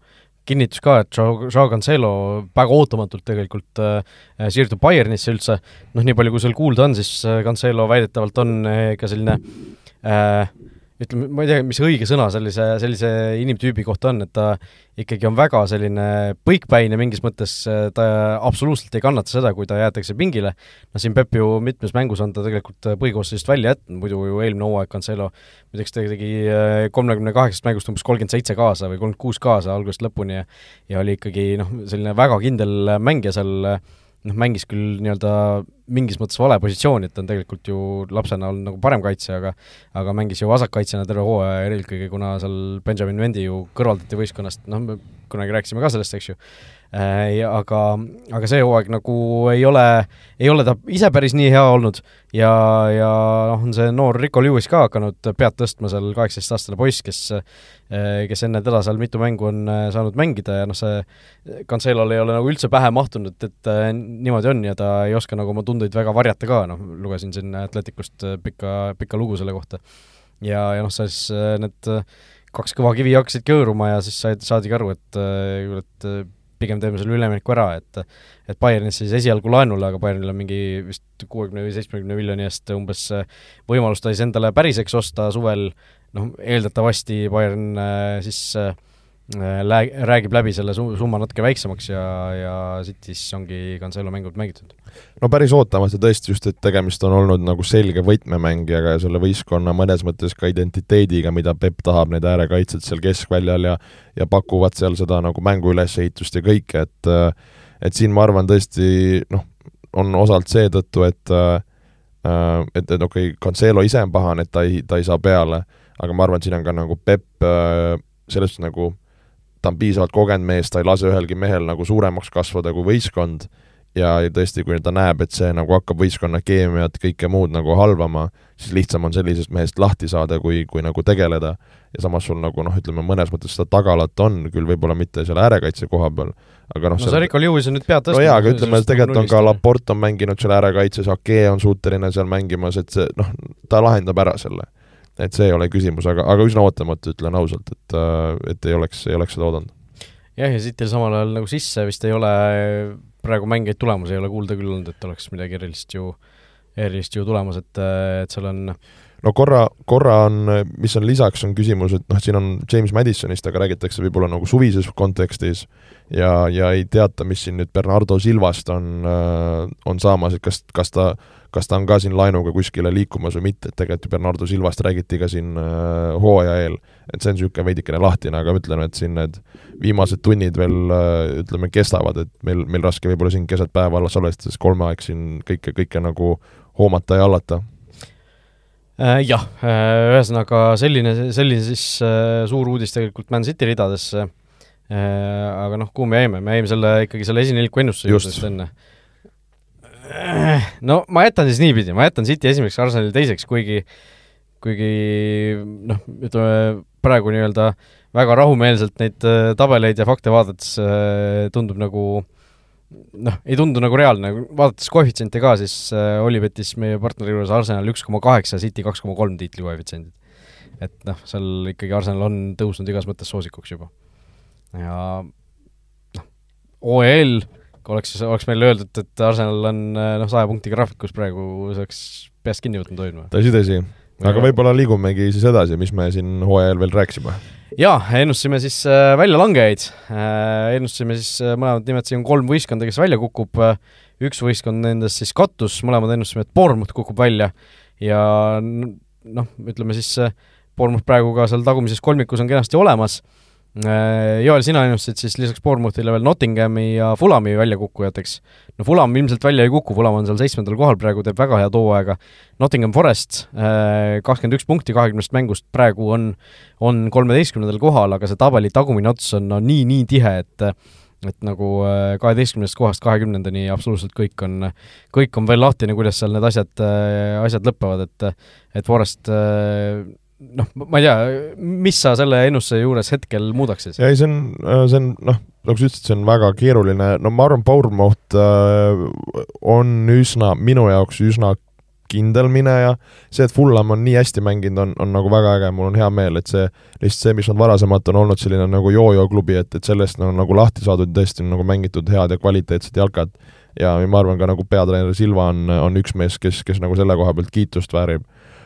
kinnitus ka, et Joe, Cancelo väga ootamatult tegelikult äh, siirdub Bayernisse üldse, noh, nii palju kui seal kuulda on, siis äh, Cancelo väidetavalt on äh, ka selline äh, ütleme, ma ei tea, mis õige sõna sellise, sellise inimtüübi kohta on, et ta ikkagi on väga selline põikpäine mingis mõttes, ta absoluutselt ei kannata seda, kui ta jäetakse pingile, no siin Pepp ju mitmes mängus on ta tegelikult põhikoosseisust välja jätnud, muidu ju eelmine hooaeg Cancelo muideks ta tegi äh, kolmekümne kaheksast mängust umbes kolmkümmend seitse kaasa või kolmkümmend kuus kaasa algusest lõpuni ja ja oli ikkagi noh, selline väga kindel mängija seal äh, noh, mängis küll nii-öelda mingis mõttes vale positsiooni, et ta on tegelikult ju lapsena olnud nagu parem kaitsja, aga aga mängis ju vasakkaitsjana terve hooaja, eelkõige kuna seal Benjamin Vendi ju kõrvaldati võistkonnast, noh, me kunagi rääkisime ka sellest, eks ju. Äh, ja aga, aga see hooaeg nagu ei ole, ei ole ta ise päris nii hea olnud ja, ja noh, on see noor Rico Lewis ka hakanud pead tõstma seal, kaheksateistaastane poiss, kes äh, kes enne teda seal mitu mängu on äh, saanud mängida ja noh, see Cancelol ei ole nagu üldse pähe mahtunud, et, et niimoodi on ja ta ei oska nagu oma tundeid väga varjata ka, noh, lugesin siin Atleticust pikka, pikka lugu selle kohta. ja, ja noh, siis need kaks kõva kivi hakkasid kõõruma ja siis said, saadigi aru, et, et pigem teeme selle ülemineku ära, et et Bayernisse siis esialgu laenule, aga Bayernil on mingi vist kuuekümne või seitsmekümne miljoni eest umbes võimalus ta siis endale päriseks osta suvel, noh, eeldatavasti Bayern äh, siis äh, lää-, räägib läbi selle su-, summa natuke väiksemaks ja, ja siit siis ongi Cancelo mängud mängitud. no päris ootamatu tõesti, just et tegemist on olnud nagu selge võtmemängijaga ja selle võistkonna mõnes mõttes ka identiteediga, mida Pepp tahab, need äärekaitsjad seal keskväljal ja ja pakuvad seal seda nagu mängu ülesehitust ja kõike, et et siin ma arvan tõesti noh, on osalt seetõttu, et et, et okei okay,, Cancelo ise on pahane, et ta ei, ta ei saa peale, aga ma arvan, et siin on ka nagu Pepp selles suhtes nagu ta on piisavalt kogenud mees, ta ei lase ühelgi mehel nagu suuremaks kasvada kui võistkond ja tõesti, kui ta näeb, et see nagu hakkab võistkonna keemiat, kõike muud nagu halvama, siis lihtsam on sellisest mehest lahti saada, kui, kui nagu tegeleda. ja samas sul nagu noh, ütleme mõnes mõttes seda tagalat on, küll võib-olla mitte seal äärekaitse koha peal, aga noh no see Rico Lewis on nüüd pead tõstnud. no jaa, aga ütleme, tegelikult on ka Laport on mänginud seal äärekaitses, Ake on suuteline seal mängimas, et see noh, ta lahendab ära selle et see ei ole küsimus, aga, aga üsna ootamatu, ütlen ausalt, et, äh, et ei oleks, ei oleks seda oodanud. jah, ja Cityl samal ajal nagu sisse vist ei ole praegu mängijaid tulemas, ei ole kuulda küll olnud, et oleks midagi erilist ju, erilist ju tulemas, et, et seal on no korra, korra on, mis on lisaks, on küsimus, et noh, siin on James Madisonist, aga räägitakse võib-olla nagu suvises kontekstis ja, ja ei teata, mis siin nüüd Bernardo Silvast on, äh, on saamas, et kas, kas ta kas ta on ka siin laenuga kuskile liikumas või mitte, et tegelikult ju Bernardo Silvast räägiti ka siin äh, hooaja eel, et see on niisugune veidikene lahtine, aga ütleme, et siin need viimased tunnid veel äh, ütleme, kestavad, et meil, meil raske võib-olla siin keset päeva alles salvestades kolme aeg siin kõike, kõike nagu hoomata ja hallata. Äh,. Jah, ühesõnaga selline, selline siis suur uudis tegelikult Man City ridadesse. Aga noh, kuhu me jäime, me jäime selle ikkagi selle esineliku ennustuse juurde enne no ma jätan siis niipidi, ma jätan City esimeseks, Arsenali teiseks, kuigi kuigi noh, ütleme praegu nii-öelda väga rahumeelselt neid äh, tabeleid ja fakte vaadates äh, tundub nagu noh, ei tundu nagu reaalne, vaadates koefitsiente ka, siis äh, Olipetis meie partneri juures Arsenal üks koma kaheksa, City kaks koma kolm tiitli koefitsiendid. et noh, seal ikkagi Arsenal on tõusnud igas mõttes soosikuks juba. ja noh, OEL, oleks, oleks meile öeldud, et Arsenal on äh, noh, saja punkti graafikus praegu, see oleks peast kinni võtnud hoidma. tõsi, tõsi. aga võib-olla liigumegi siis edasi, mis me siin hooajal veel rääkisime? Jaa, ennustasime siis äh, väljalangejaid. Äh,, ennustasime siis mõlemad nimetasime kolm võistkonda, kes välja kukub. Üks võistkond nendest siis kattus, mõlemad ennustasime, et Bournemouth kukub välja. Ja noh, ütleme siis Bournemouth praegu ka seal tagumises kolmikus on kenasti olemas Joel, sina ennustasid siis lisaks Bournemouthile veel Nottinghami ja Fulami väljakukkujateks. no Fulam ilmselt välja ei kuku, Fulam on seal seitsmendal kohal praegu, teeb väga head hooaega. Nottingham Forest äh, kakskümmend üks punkti kahekümnest mängust praegu on, on kolmeteistkümnendal kohal, aga see tabeli tagumine ots on no nii, nii tihe, et et nagu äh, kaheteistkümnendast kohast kahekümnendani absoluutselt kõik on, kõik on veel lahtine, kuidas seal need asjad, asjad lõpevad, et et Forest noh, ma ei tea, mis sa selle ennustuse juures hetkel muudaks siis? ei, see on, see on noh, nagu sa ütlesid, see on väga keeruline, no ma arvan, Bournemouth äh, on üsna, minu jaoks üsna kindel mineja, see, et Fulham on nii hästi mänginud, on, on nagu väga äge, mul on hea meel, et see, lihtsalt see, mis nad varasemalt on olnud selline nagu joojo klubi, et, et sellest on nagu lahti saadud, tõesti on nagu mängitud head ja kvaliteetset jalkat. ja ma arvan ka nagu peatreener Silva on, on üks mees, kes, kes nagu selle koha pealt kiitust väärib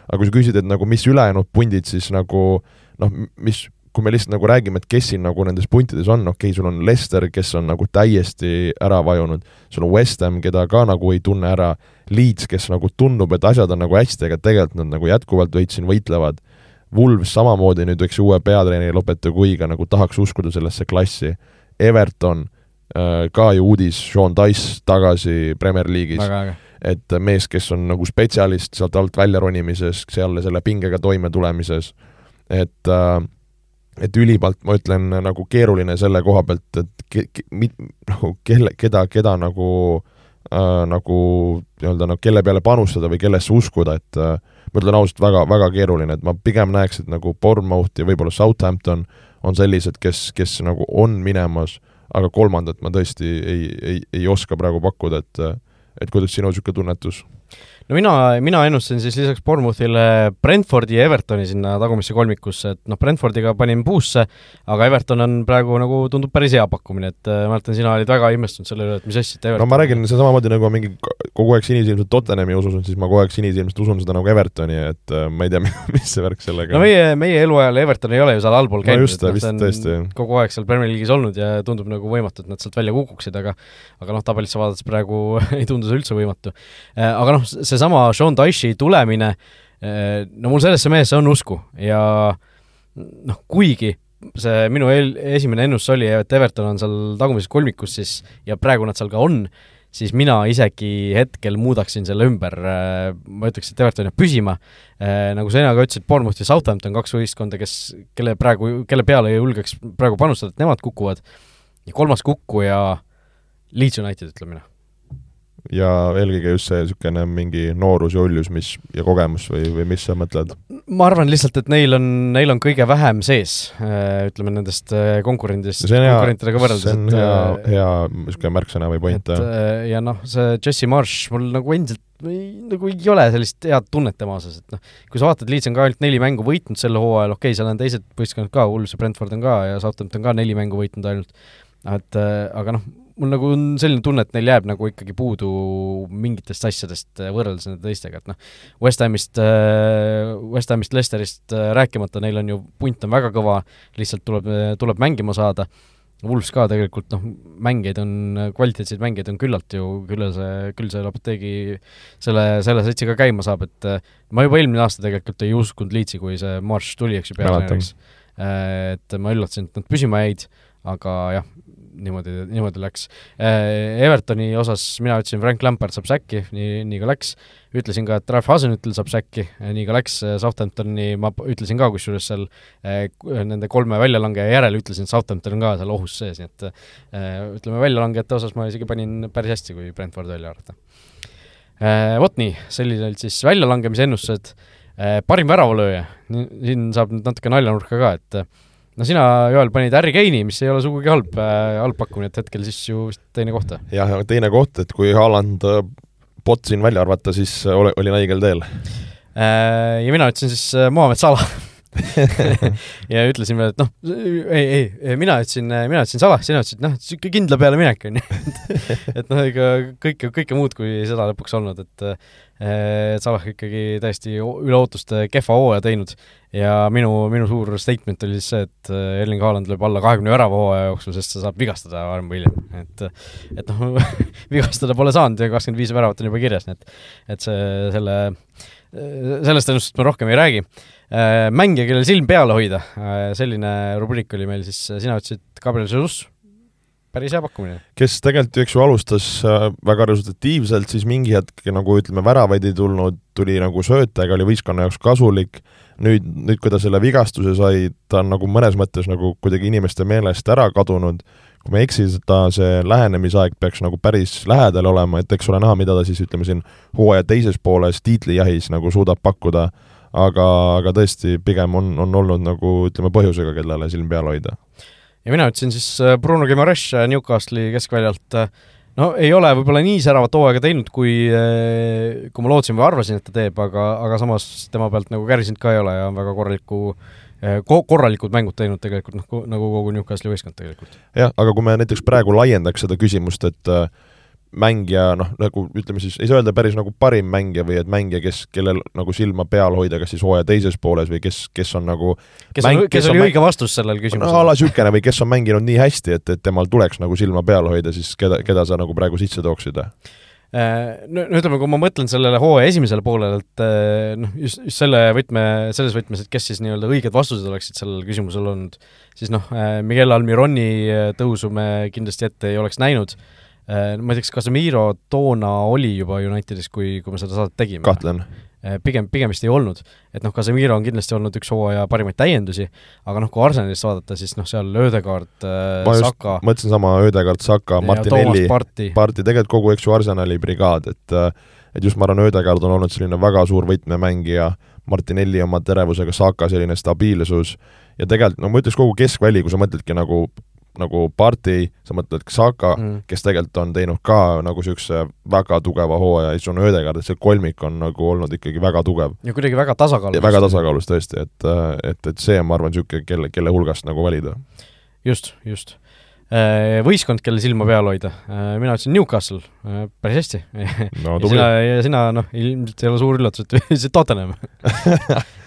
aga kui sa küsid, et nagu mis ülejäänud pundid siis nagu noh, mis, kui me lihtsalt nagu räägime, et kes siin nagu nendes puntides on, okei okay,, sul on Leicester, kes on nagu täiesti ära vajunud, sul on West Ham, keda ka nagu ei tunne ära, Leeds, kes nagu tundub, et asjad on nagu hästi, aga tegelikult nad nagu jätkuvalt veits siin võitlevad, Wolves samamoodi nüüd, eks uue peatreeneri Lopeteguiga nagu tahaks uskuda sellesse klassi, Everton äh,, ka ju uudis, Sean Dice tagasi Premier League'is, et mees, kes on nagu spetsialist sealt alt välja ronimises, seal selle pingega toimetulemises, et äh, et ülimalt, ma ütlen, nagu keeruline selle koha pealt, et ke-, ke, nagu kelle, keda, keda nagu äh, nagu nii-öelda noh, kelle peale panustada või kellesse uskuda, et äh, ma ütlen ausalt, väga, väga keeruline, et ma pigem näeks, et nagu Bournemouth ja võib-olla Southampton on sellised, kes, kes nagu on minemas, aga kolmandat ma tõesti ei, ei, ei oska praegu pakkuda, et et kuidas sinu niisugune tunnetus? No mina, mina ennustasin siis lisaks Bournemouthile Brentfordi ja Evertoni sinna tagumisse kolmikusse, et noh, Brentfordiga panin puusse, aga Everton on praegu nagu tundub päris hea pakkumine, et äh, mäletan, sina olid väga imestunud selle üle, et mis asja, et Everton no ma räägin, see samamoodi nagu mingi kogu aeg sinisilmselt Tottenhami usun, siis ma kogu aeg sinisilmselt usun seda nagu Evertoni, et äh, ma ei tea, mis see värk sellega no meie, meie eluajal Everton ei ole ju seal allpool käinud no, just, et noh, see on kogu aeg seal Premier League'is olnud ja tundub nagu võimatu, et nad sealt välja kukuksid, aga aga noh, tabelisse vaadates praegu ei tundu see üldse võimatu. Äh, aga noh, seesama Sean Dyche'i tulemine, eh, no mul sellesse mehesse on usku ja noh, kuigi see minu eel, esimene ennustus oli, et Everton on seal tagumises kolmikus siis ja praegu nad seal ka on, siis mina isegi hetkel muudaksin selle ümber, eh, ma ütleks, et Everton jääb püsima, eh, nagu sina ka ütlesid, Bournemouth ja Southampton, kaks võistkonda, kes, kelle praegu, kelle peale julgeks praegu panustada, et nemad kukuvad, ja kolmas kukkuja Leeds United, ütleme noh ja eelkõige just see niisugune mingi noorus ja uljus, mis ja kogemus või, või mis sa mõtled? ma arvan lihtsalt, et neil on, neil on kõige vähem sees, äh, ütleme nendest äh, konkurendist, konkurentidega võrreldes. see on hea, äh, hea niisugune märksõna või point, ja noh, see Jesse Marsh, mul nagu endiselt ei, nagu ei ole sellist head tunnet tema osas, et noh, kui sa vaatad, Leeds on ka ainult neli mängu võitnud sel hooajal, okei okay,, seal on teised võistkonnad ka, Wolves ja Brentford on ka ja Southampton ka neli mängu võitnud ainult, et aga noh, mul nagu on selline tunne, et neil jääb nagu ikkagi puudu mingitest asjadest äh, võrreldes nende teistega, et noh, West Hamist, äh, West Hamist, Leicesterist äh, rääkimata, neil on ju, punt on väga kõva, lihtsalt tuleb, tuleb mängima saada, Wolves ka tegelikult noh, mängijaid on, kvaliteetseid mängijaid on küllalt ju, küll see, küll see Lopetegi selle, selle setsiga käima saab, et ma juba eelmine aasta tegelikult ei uskunud Leedsi, kui see marš tuli, eks ju, peatreeneriks. et ma üllatasin, et nad püsima jäid, aga jah, niimoodi, niimoodi läks. Äh, Evertoni osas mina ütlesin, Frank Lampard saab säkki, nii, nii ka läks. ütlesin ka, et Ralf Hasenhüttel saab säkki, nii ka läks. Southamptoni ma ütlesin ka kusjuures seal äh, nende kolme väljalangeja järel, ütlesin, et Southampton on ka seal ohus sees, nii et äh, ütleme, väljalangejate osas ma isegi panin päris hästi, kui Brentford välja arvata. Vot nii, sellised olid siis väljalangemise ennustused. parim väravalööja, siin saab nüüd natuke naljanurka ka, et no sina, Joel, panid Harry Kane'i, mis ei ole sugugi halb, halb pakkumine, et hetkel siis ju teine koht. jah, teine koht, et kui Haaland bot siin välja arvata, siis ole, olin õigel teel. Ja mina ütlesin siis Muhamed Salah ja ütlesin veel, et noh, ei, ei, mina ütlesin, mina ütlesin Salah, sina ütlesid, noh, niisugune kindla peale minek on ju. et noh, ega kõike, kõike muud kui seda lõpuks olnud, et et Salah ikkagi täiesti üle ootuste kehva hooaja teinud ja minu, minu suur statement oli siis see, et Erling Haaland lööb alla kahekümne värava hooaja jooksul, sest ta saab vigastada varem või hiljem, et et noh vigastada pole saanud ja kakskümmend viis väravat on juba kirjas, nii et et see, selle, sellest ennustust ma rohkem ei räägi. Äh, mängija, kellel silm peal hoida, äh, selline rubriik oli meil siis, äh, sina ütlesid Gabriel Jesus, päris hea pakkumine. kes tegelikult ju, eks ju, alustas väga resultatiivselt, siis mingi hetk nagu ütleme, väravaid ei tulnud, tuli nagu sööta, aga oli võistkonna jaoks kasulik, nüüd, nüüd kui ta selle vigastuse sai, ta on nagu mõnes mõttes nagu kuidagi inimeste meelest ära kadunud, kui ma ei eksi, ta see lähenemisaeg peaks nagu päris lähedal olema, et eks ole näha, mida ta siis ütleme siin hooaja teises pooles tiitlijahis nagu suudab pakkuda aga, aga tõesti, pigem on, on olnud nagu ütleme, põhjusega, kellele silm peal hoida. Ja mina ütlesin siis äh, Bruno Guimaraes äh, Newcastli keskväljalt, äh, no ei ole võib-olla nii säravat hooaega teinud, kui, kui ma lootsin või arvasin, et ta teeb, aga, aga samas tema pealt nagu kärisenud ka ei ole ja on väga korraliku ko-, korralikud mängud teinud tegelikult, noh, nagu kogu Newcastli võistkond tegelikult. jah, aga kui me näiteks praegu laiendaks seda küsimust, et äh, mängija noh, nagu ütleme siis, ei saa öelda päris nagu parim mängija või et mängija, kes, kellel nagu silma peal hoida, kas siis hooaja teises pooles või kes, kes on nagu kes mäng, on, kes, kes oli õige vastus sellele küsimusele? no a la niisugune või kes on mänginud nii hästi, et, et temal tuleks nagu silma peal hoida, siis keda, keda sa nagu praegu sisse tooksid? Äh, no, ütleme, kui ma mõtlen sellele hooaja esimesele poolele, et äh, noh, just, just selle võtme, selles võtmes, et kes siis nii-öelda õiged vastused oleksid sellele küsimusele olnud, siis noh, äh, Miguel Almironi tõusu me kindlasti ette ei oleks näinud ma ei tea, kas Casemiro toona oli juba Unitedis, kui, kui me seda saadet tegime? kahtlen. Äh, pigem, pigem vist ei olnud. et noh, Casemiro on kindlasti olnud üks hooaja parimaid täiendusi, aga noh, kui Arsenalist vaadata, siis noh, seal Ödegaard äh,, Saka mõtlesin sama Ödegaard, Saka, Martinelli, Parti, Parti, tegelikult kogu, eks ju, Arsenali brigaad, et äh, et just ma arvan, Ödegaard on olnud selline väga suur võtmemängija, Martinelli oma terevusega, Saka selline stabiilsus ja tegelikult no ma ütleks kogu keskväli, kui sa mõtledki nagu nagu Parti, sa mõtled Xhaka mm., kes tegelikult on teinud ka nagu niisuguse väga tugeva hooaja ja siis on Ödegaard, et see kolmik on nagu olnud ikkagi väga tugev. ja kuidagi väga tasakaalus. väga tasakaalus tõesti, et, et, et see on, ma arvan, niisugune, kelle, kelle hulgast nagu valida. just, just. Äh, võistkond, kelle silma peal hoida, äh, mina ütlesin Newcastle, äh, päris hästi no,. ja sina, ja sina noh, ilmselt ei ole suur üllatus, et ütlesid Tottenham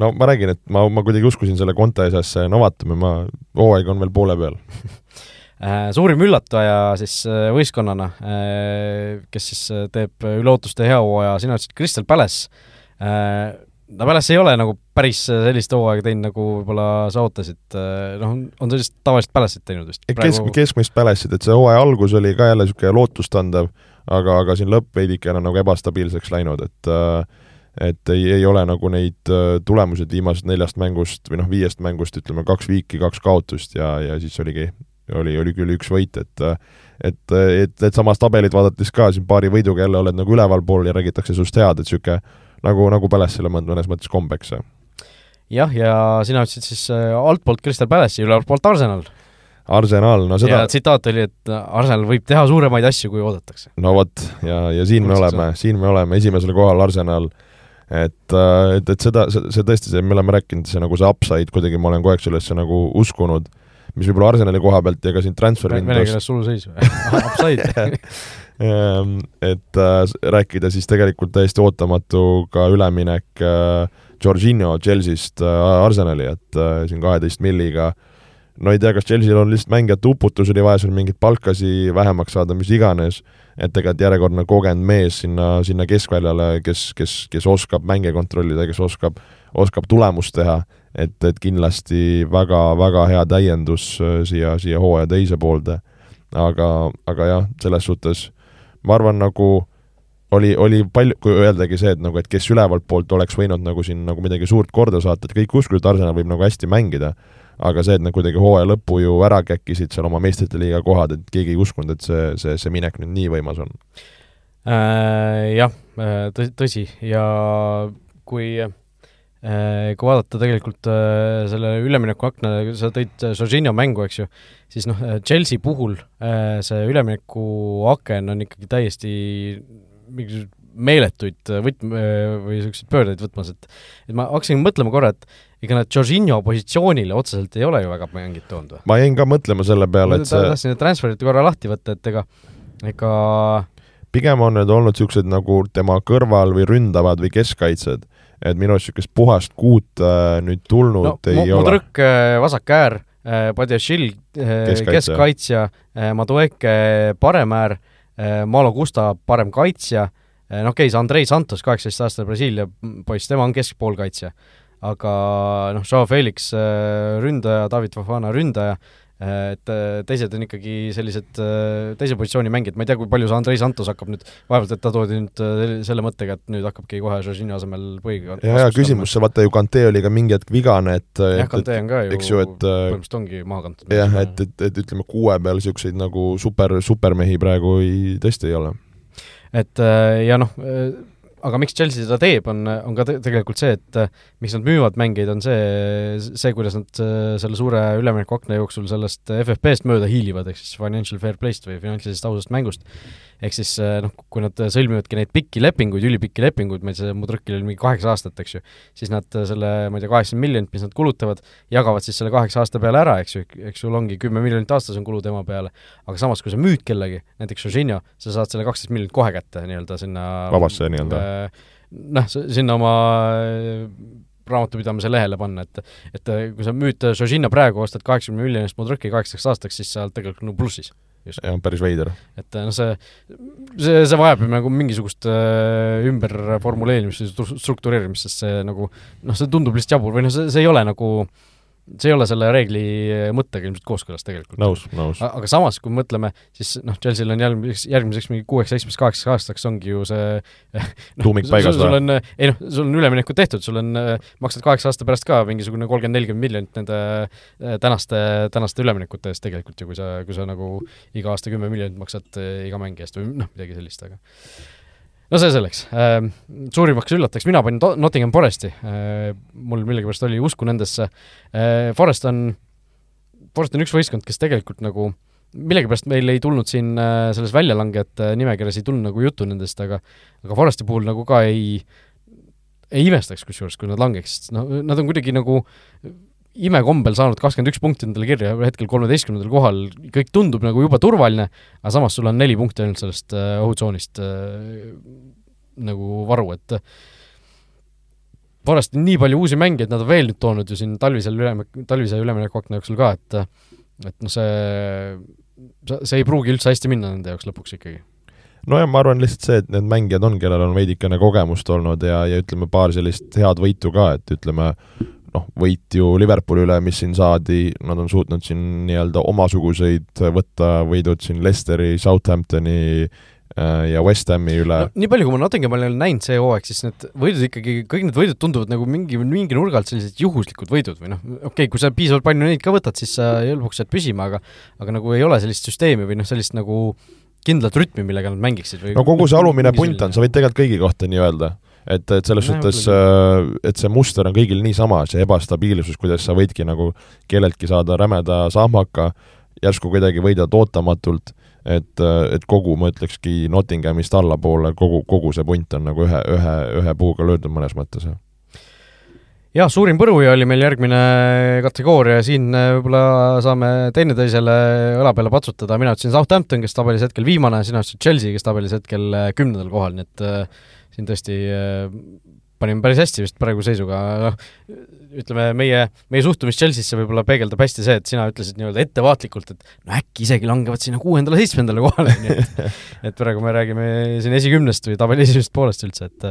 no ma räägin, et ma, ma kuidagi uskusin selle Conte asjasse, no vaatame, ma, hooaeg on veel poole peal äh, suurim üllataja siis äh, võistkonnana, äh, kes siis teeb üle ootuste hea hooaja, sina ütlesid Crystal Palace. no Palace ei ole nagu päris sellist hooaega teinud, nagu võib-olla sa ootasid, noh, on sellist tavalist Palace'it teinud vist? Praegu... kesk, keskmist Palace'it, et see hooaja algus oli ka jälle niisugune lootustandev, aga, aga siin lõpp veidikene nagu ebastabiilseks läinud, et äh, et ei, ei ole nagu neid äh, tulemused viimasest neljast mängust või noh, viiest mängust ütleme, kaks viiki, kaks kaotust ja, ja siis oligi, oli, oli küll üks võit, et et, et, et samas tabelit vaadates ka siin paari võiduga jälle oled nagu ülevalpool ja räägitakse sinust head, et niisugune nagu, nagu Palace'ile mõnes mõttes kombeks. jah, ja sina ütlesid siis äh, altpoolt Crystal Palace'i, ülevaltpoolt Arsenal Arsenal, no seda ja tsitaat oli, et Arsenal võib teha suuremaid asju, kui oodatakse. no vot, ja, ja siin me oleme, siin me oleme, esimesel kohal Arsenal äh, et, äh, et, et seda, see, tõesti, see, me oleme rääkinud, see nagu see upside kuidagi, ma olen kogu aeg sellesse nagu uskunud, mis võib-olla Arsenali koha pealt ja ka siin transfer vene keeles suluseis või? upside ehm, et äh, rääkida siis tegelikult täiesti ootamatu ka üleminek äh, Jorginho Chelsea'st äh, Arsenali, et äh, siin kaheteist milliga no ei tea, kas Chelsea'l on lihtsalt mängijate uputus, oli vaja seal mingeid palkasi vähemaks saada, mis iganes et tegelikult järjekordne kogenud mees sinna, sinna keskväljale, kes, kes, kes oskab mänge kontrollida, kes oskab, oskab tulemust teha, et, et kindlasti väga-väga hea täiendus äh, siia, siia hooaja teise poolde. aga, aga jah, selles suhtes ma arvan, nagu oli, oli palju, kui öeldagi see, et nagu, et kes ülevalt poolt oleks võinud nagu siin nagu midagi suurt korda saata, et kõik uskusid, et Arsenal võib nagu hästi mängida, aga see, et nad kuidagi hooaja lõppu ju ära käkkisid seal oma meistrite liiga kohad, et keegi ei uskunud, et see, see, see minek nüüd nii võimas on äh,. Jah, äh, tõsi, ja kui kui vaadata tegelikult selle üleminekuakna, sa tõid Jorginho mängu, eks ju, siis noh, Chelsea puhul see üleminekuaken on ikkagi täiesti mingisugused meeletuid võtme- või niisuguseid pöördeid võtmas, et et ma hakkasin mõtlema korra, et ega nad Jorginho positsioonile otseselt ei ole ju väga mängit toonud või? ma jäin ka mõtlema selle peale, et see tahtsin need transferid korra lahti võtta, et ega, ega pigem on need olnud niisugused nagu tema kõrval või ründavad või keskkaitsjad, et minu arust niisugust puhast kuut äh, nüüd tulnud no, ei ole. Mudrõk äh, vasak äär äh,, Padjašil äh, keskkaitsja äh,, Madueke parem äär äh,, Malo Gusta parem kaitsja äh,, noh, okei okay,, see Andrei Santos, kaheksateistaastane Brasiilia poiss, tema on keskpoolkaitsja. aga noh, Joao Felix äh, ründaja, David Fofana ründaja äh,, et teised on ikkagi sellised teise positsiooni mängijad, ma ei tea, kui palju see Andrei Santos hakkab nüüd, vaevalt et ta toodi nüüd selle mõttega, et nüüd hakkabki kohe Jorginho asemel põhiga ja, ja küsimus, vaata ju Kante oli ka mingi hetk vigane, et jah, Kante on ka ju, ju et, põhimõtteliselt ongi maha kantud. jah, et, et, et ütleme, kuue peal niisuguseid nagu super, supermehi praegu ei, tõesti ei ole. Et ja noh, aga miks Chelsea seda teeb, on, on ka te tegelikult see, et äh, miks nad müüvad mängijaid, on see, see, kuidas nad äh, selle suure üleminekuakna jooksul sellest FFP-st mööda hiilivad, ehk siis financial fair play'st või finantsilisest ausast mängust ehk siis eh, noh, kui nad sõlmivadki neid pikki lepinguid, ülipikki lepinguid, meil see Mudrõkil oli mingi kaheksa aastat, eks ju, siis nad eh, selle, ma ei tea, kaheksakümmend miljonit, mis nad kulutavad, jagavad siis selle kaheksa aasta peale ära, eks ju, eks sul ongi kümme miljonit aastas on kulu tema peale, aga samas, kui sa müüd kellegi, näiteks Jorginho, sa saad selle kaksteist miljonit kohe kätte nii-öelda sinna vabasse nii-öelda äh,? Noh, sinna oma raamatupidamise lehele panna, et et kui sa müüd Jorginho praegu, ostad kaheksakümne miljonist Mudrõki kaheksaks aastaks, siis sa oled tegelikult nagu plussis ja on päris veider. et noh, see, see, see vajab ju nagu mingisugust äh, ümberformuleerimist või struktureerimist, sest see nagu noh, see tundub lihtsalt jabur või noh, see, see ei ole nagu äh, see ei ole selle reegli mõttega ilmselt kooskõlas tegelikult. nõus, nõus. aga samas, kui mõtleme, siis noh, Chelsea'l on järgmiseks, järgmiseks mingi kuueks, seitsmeks, kaheksaks aastaks ongi ju see no, tuumik paigas või? sul on, ei noh, sul on üleminekud tehtud, sul on, maksad kaheksa aasta pärast ka mingisugune kolmkümmend, nelikümmend miljonit nende tänaste, tänaste üleminekute eest tegelikult ju, kui sa, kui sa nagu iga aasta kümme miljonit maksad iga mängi eest või noh, midagi sellist, aga no see selleks. Ehm, suurimaks üllateks mina panin Nottingham Foresti, ehm, mul millegipärast oli usku nendesse. Ehm, Forest on, Forest on üks võistkond, kes tegelikult nagu millegipärast meil ei tulnud siin äh, selles väljalangejate nimekirjas ei tulnud nagu juttu nendest, aga aga Foresti puhul nagu ka ei, ei imestaks kusjuures, kui nad langeksid, no nad on kuidagi nagu imekombel saanud kakskümmend üks punkti endale kirja, hetkel kolmeteistkümnendal kohal, kõik tundub nagu juba turvaline, aga samas sul on neli punkti ainult sellest äh, ohutsoonist äh, nagu varu, et Forest on nii palju uusi mängijaid, nad on veel nüüd toonud ju siin talvisel üleminek, talvise üleminekuakna jooksul ka, et et noh, see, see ei pruugi üldse hästi minna nende jaoks lõpuks ikkagi. Nojah, ma arvan lihtsalt see, et need mängijad on, kellel on veidikene kogemust olnud ja, ja ütleme, paar sellist head võitu ka, et ütleme, noh, võit ju Liverpooli üle, mis siin saadi, nad on suutnud siin nii-öelda omasuguseid võtta, võidud siin Leicesteri, Southamptoni äh, ja West Hami üle no,. nii palju, kui ma Nottinghami olen näinud see hooaeg, siis need võidud ikkagi, kõik need võidud tunduvad nagu mingi, mingi nurga alt sellised juhuslikud võidud või noh, okei okay,, kui sa piisavalt palju neid ka võtad, siis sa lõpuks jääd püsima, aga aga nagu ei ole sellist süsteemi või noh, sellist nagu kindlat rütmi, millega nad mängiksid või no kogu see alumine punt on, sa võid tegelikult kõigi kohta nii öelda et, et selles suhtes, äh, et see muster on kõigil niisama, see ebastabiilsus, kuidas sa võidki nagu kelleltki saada rämeda sahmaka, järsku kuidagi võidad ootamatult, et, et kogu, ma ütlekski, Nottinghamist allapoole kogu, kogu see punt on nagu ühe, ühe, ühe puuga löödud mõnes mõttes, jah. Jah, suurim põruja oli meil järgmine kategooria, siin äh, võib-olla saame teineteisele õla peale patsutada, mina ütlesin Southampton, kes tabelis hetkel viimane, sina ütlesid Chelsea, kes tabelis hetkel äh, kümnendal kohal, nii et siin tõesti äh, panime päris hästi vist praegu seisuga, noh, ütleme, meie, meie suhtumist Chelsea'sse võib-olla peegeldab hästi see, et sina ütlesid nii-öelda ettevaatlikult, et no äkki isegi langevad sinna kuuendale-seitsmendale kohale, nii et et praegu me räägime siin esikümnest või tabeli esimesest poolest üldse, et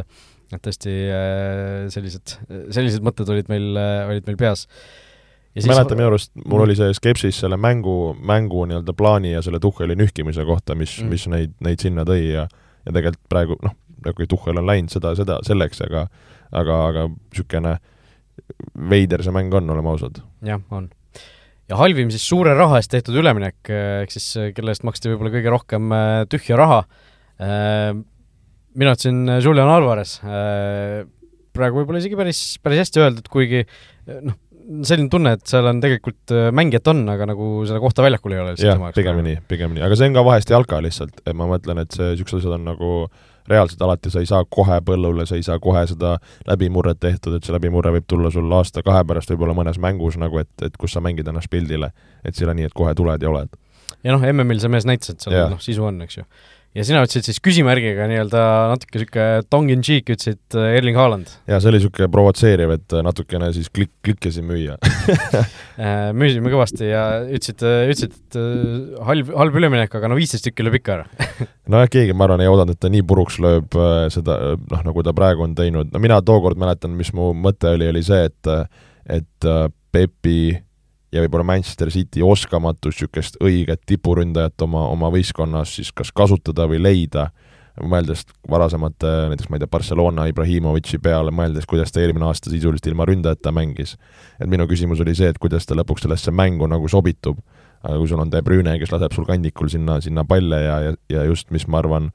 et tõesti äh, sellised, sellised mõtted olid meil, olid meil peas. Siis... mäletan minu arust, mul mm. oli see skepsis selle mängu, mängu nii-öelda plaani ja selle Tuhheli nühkimise kohta, mis mm., mis neid, neid sinna tõi ja ja tegelikult praegu noh, kui Tuhhel on läinud seda, seda selleks, aga aga, aga niisugune veider see mäng on, oleme ausad. jah, on. ja halvim siis suure raha eest tehtud üleminek, ehk siis kelle eest maksti võib-olla kõige rohkem äh, tühja raha, äh, mina ütlesin Julian Alvarez, äh, praegu võib-olla isegi päris, päris hästi öeldud, kuigi noh, selline tunne, et seal on tegelikult äh, mängijat on, aga nagu seda kohta väljakul ei ole. jah, pigem nii, pigem nii, aga see on ka vahest jalka lihtsalt, et ma mõtlen, et see, niisugused asjad on nagu reaalselt alati sa ei saa kohe põllule, sa ei saa kohe seda läbimurret tehtud, et see läbimurre võib tulla sul aasta-kahe pärast võib-olla mõnes mängus nagu, et, et kus sa mängid ennast pildile. et see ei ole nii, et kohe tuled ja oled. ja noh, MM-il see mees näitas, et seal noh, sisu on, eks ju ja sina ütlesid siis küsimärgiga nii-öelda natuke niisugune tongue in cheek, ütlesid äh, Erling Haaland. jaa, see oli niisugune provotseeriv, et äh, natukene siis klik-, klikkisin müüa. Äh, müüsime kõvasti ja ütlesid, ütlesid, et halb, halb üleminek, aga no viisteist tükki lööb ikka ära. Nojah, keegi, ma arvan, ei oodanud, et ta nii puruks lööb seda, noh, nagu ta praegu on teinud, no mina tookord mäletan, mis mu mõte oli, oli see, et et Pepi ja võib-olla Manchester City oskamatus niisugust õiget tipuründajat oma, oma võistkonnas siis kas kasutada või leida, mõeldes varasemate, näiteks ma ei tea, Barcelona Ibrahimovitši peale, mõeldes, kuidas ta eelmine aasta sisuliselt ilma ründajata mängis. et minu küsimus oli see, et kuidas ta lõpuks sellesse mängu nagu sobitub. aga kui sul on De Bruyne, kes laseb sul kandikul sinna, sinna palle ja, ja, ja just, mis ma arvan,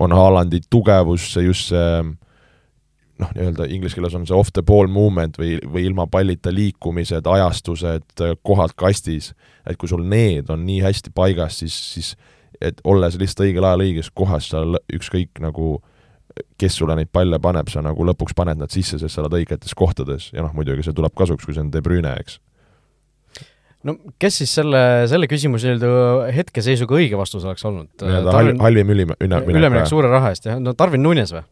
on Haalandi tugevus, just see noh, nii-öelda inglise keeles on see off the ball movement või, või ilma pallita liikumised, ajastused, kohad kastis, et kui sul need on nii hästi paigas, siis, siis et olles lihtsalt õigel ajal õiges kohas, sa ükskõik nagu kes sulle neid palle paneb, sa nagu lõpuks paned nad sisse, sest sa oled õigetes kohtades ja noh, muidugi see tuleb kasuks, kui see on De Bruyne, eks. no kes siis selle, selle küsimuse nii-öelda hetkeseisuga õige vastus oleks olnud? nii-öelda halvim, halvim üliminek. üleminek suure raha eest, jah, no Darwin Nunes või?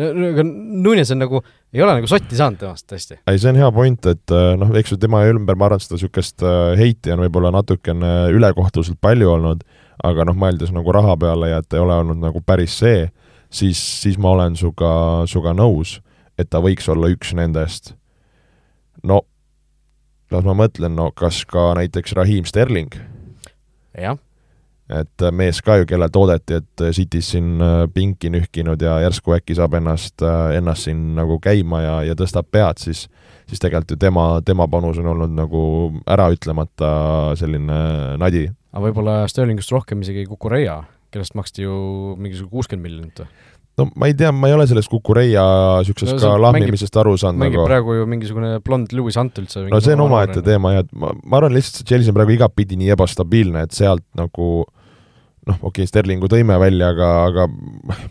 Aga Nunes on nagu, ei ole nagu sotti saanud temast tõesti. ei, see on hea point, et äh, noh, eks ju tema ümber, ma arvan, seda niisugust äh, heiti on võib-olla natukene ülekohtuselt palju olnud, aga noh, mõeldes nagu raha peale ja et ei ole olnud nagu päris see, siis, siis ma olen sinuga, sinuga nõus, et ta võiks olla üks nendest. no las ma mõtlen, no kas ka näiteks Raheem Sterling? jah et äh, mees ka ju, kellelt oodati, et äh, City's siin äh, pinki nühkinud ja järsku äkki saab ennast, ennast siin nagu käima ja, ja tõstab pead, siis siis tegelikult ju tema, tema panus on olnud nagu äraütlemata selline nadi. aga võib-olla Sterlingust rohkem isegi Kukureia, kellest maksti ju mingisugune kuuskümmend miljonit või? no ma ei tea, ma ei ole sellest Kukureia niisugusest no, ka lahmimisest aru saanud mängib nagu... praegu ju mingisugune blond Lewis Hunt üldse. no see on omaette teema jah, et ma, ma arvan lihtsalt, et Chelsea on praegu igatpidi nii ebastabiilne, et sealt nagu äh, noh, okei okay,, Sterlingu tõime välja, aga, aga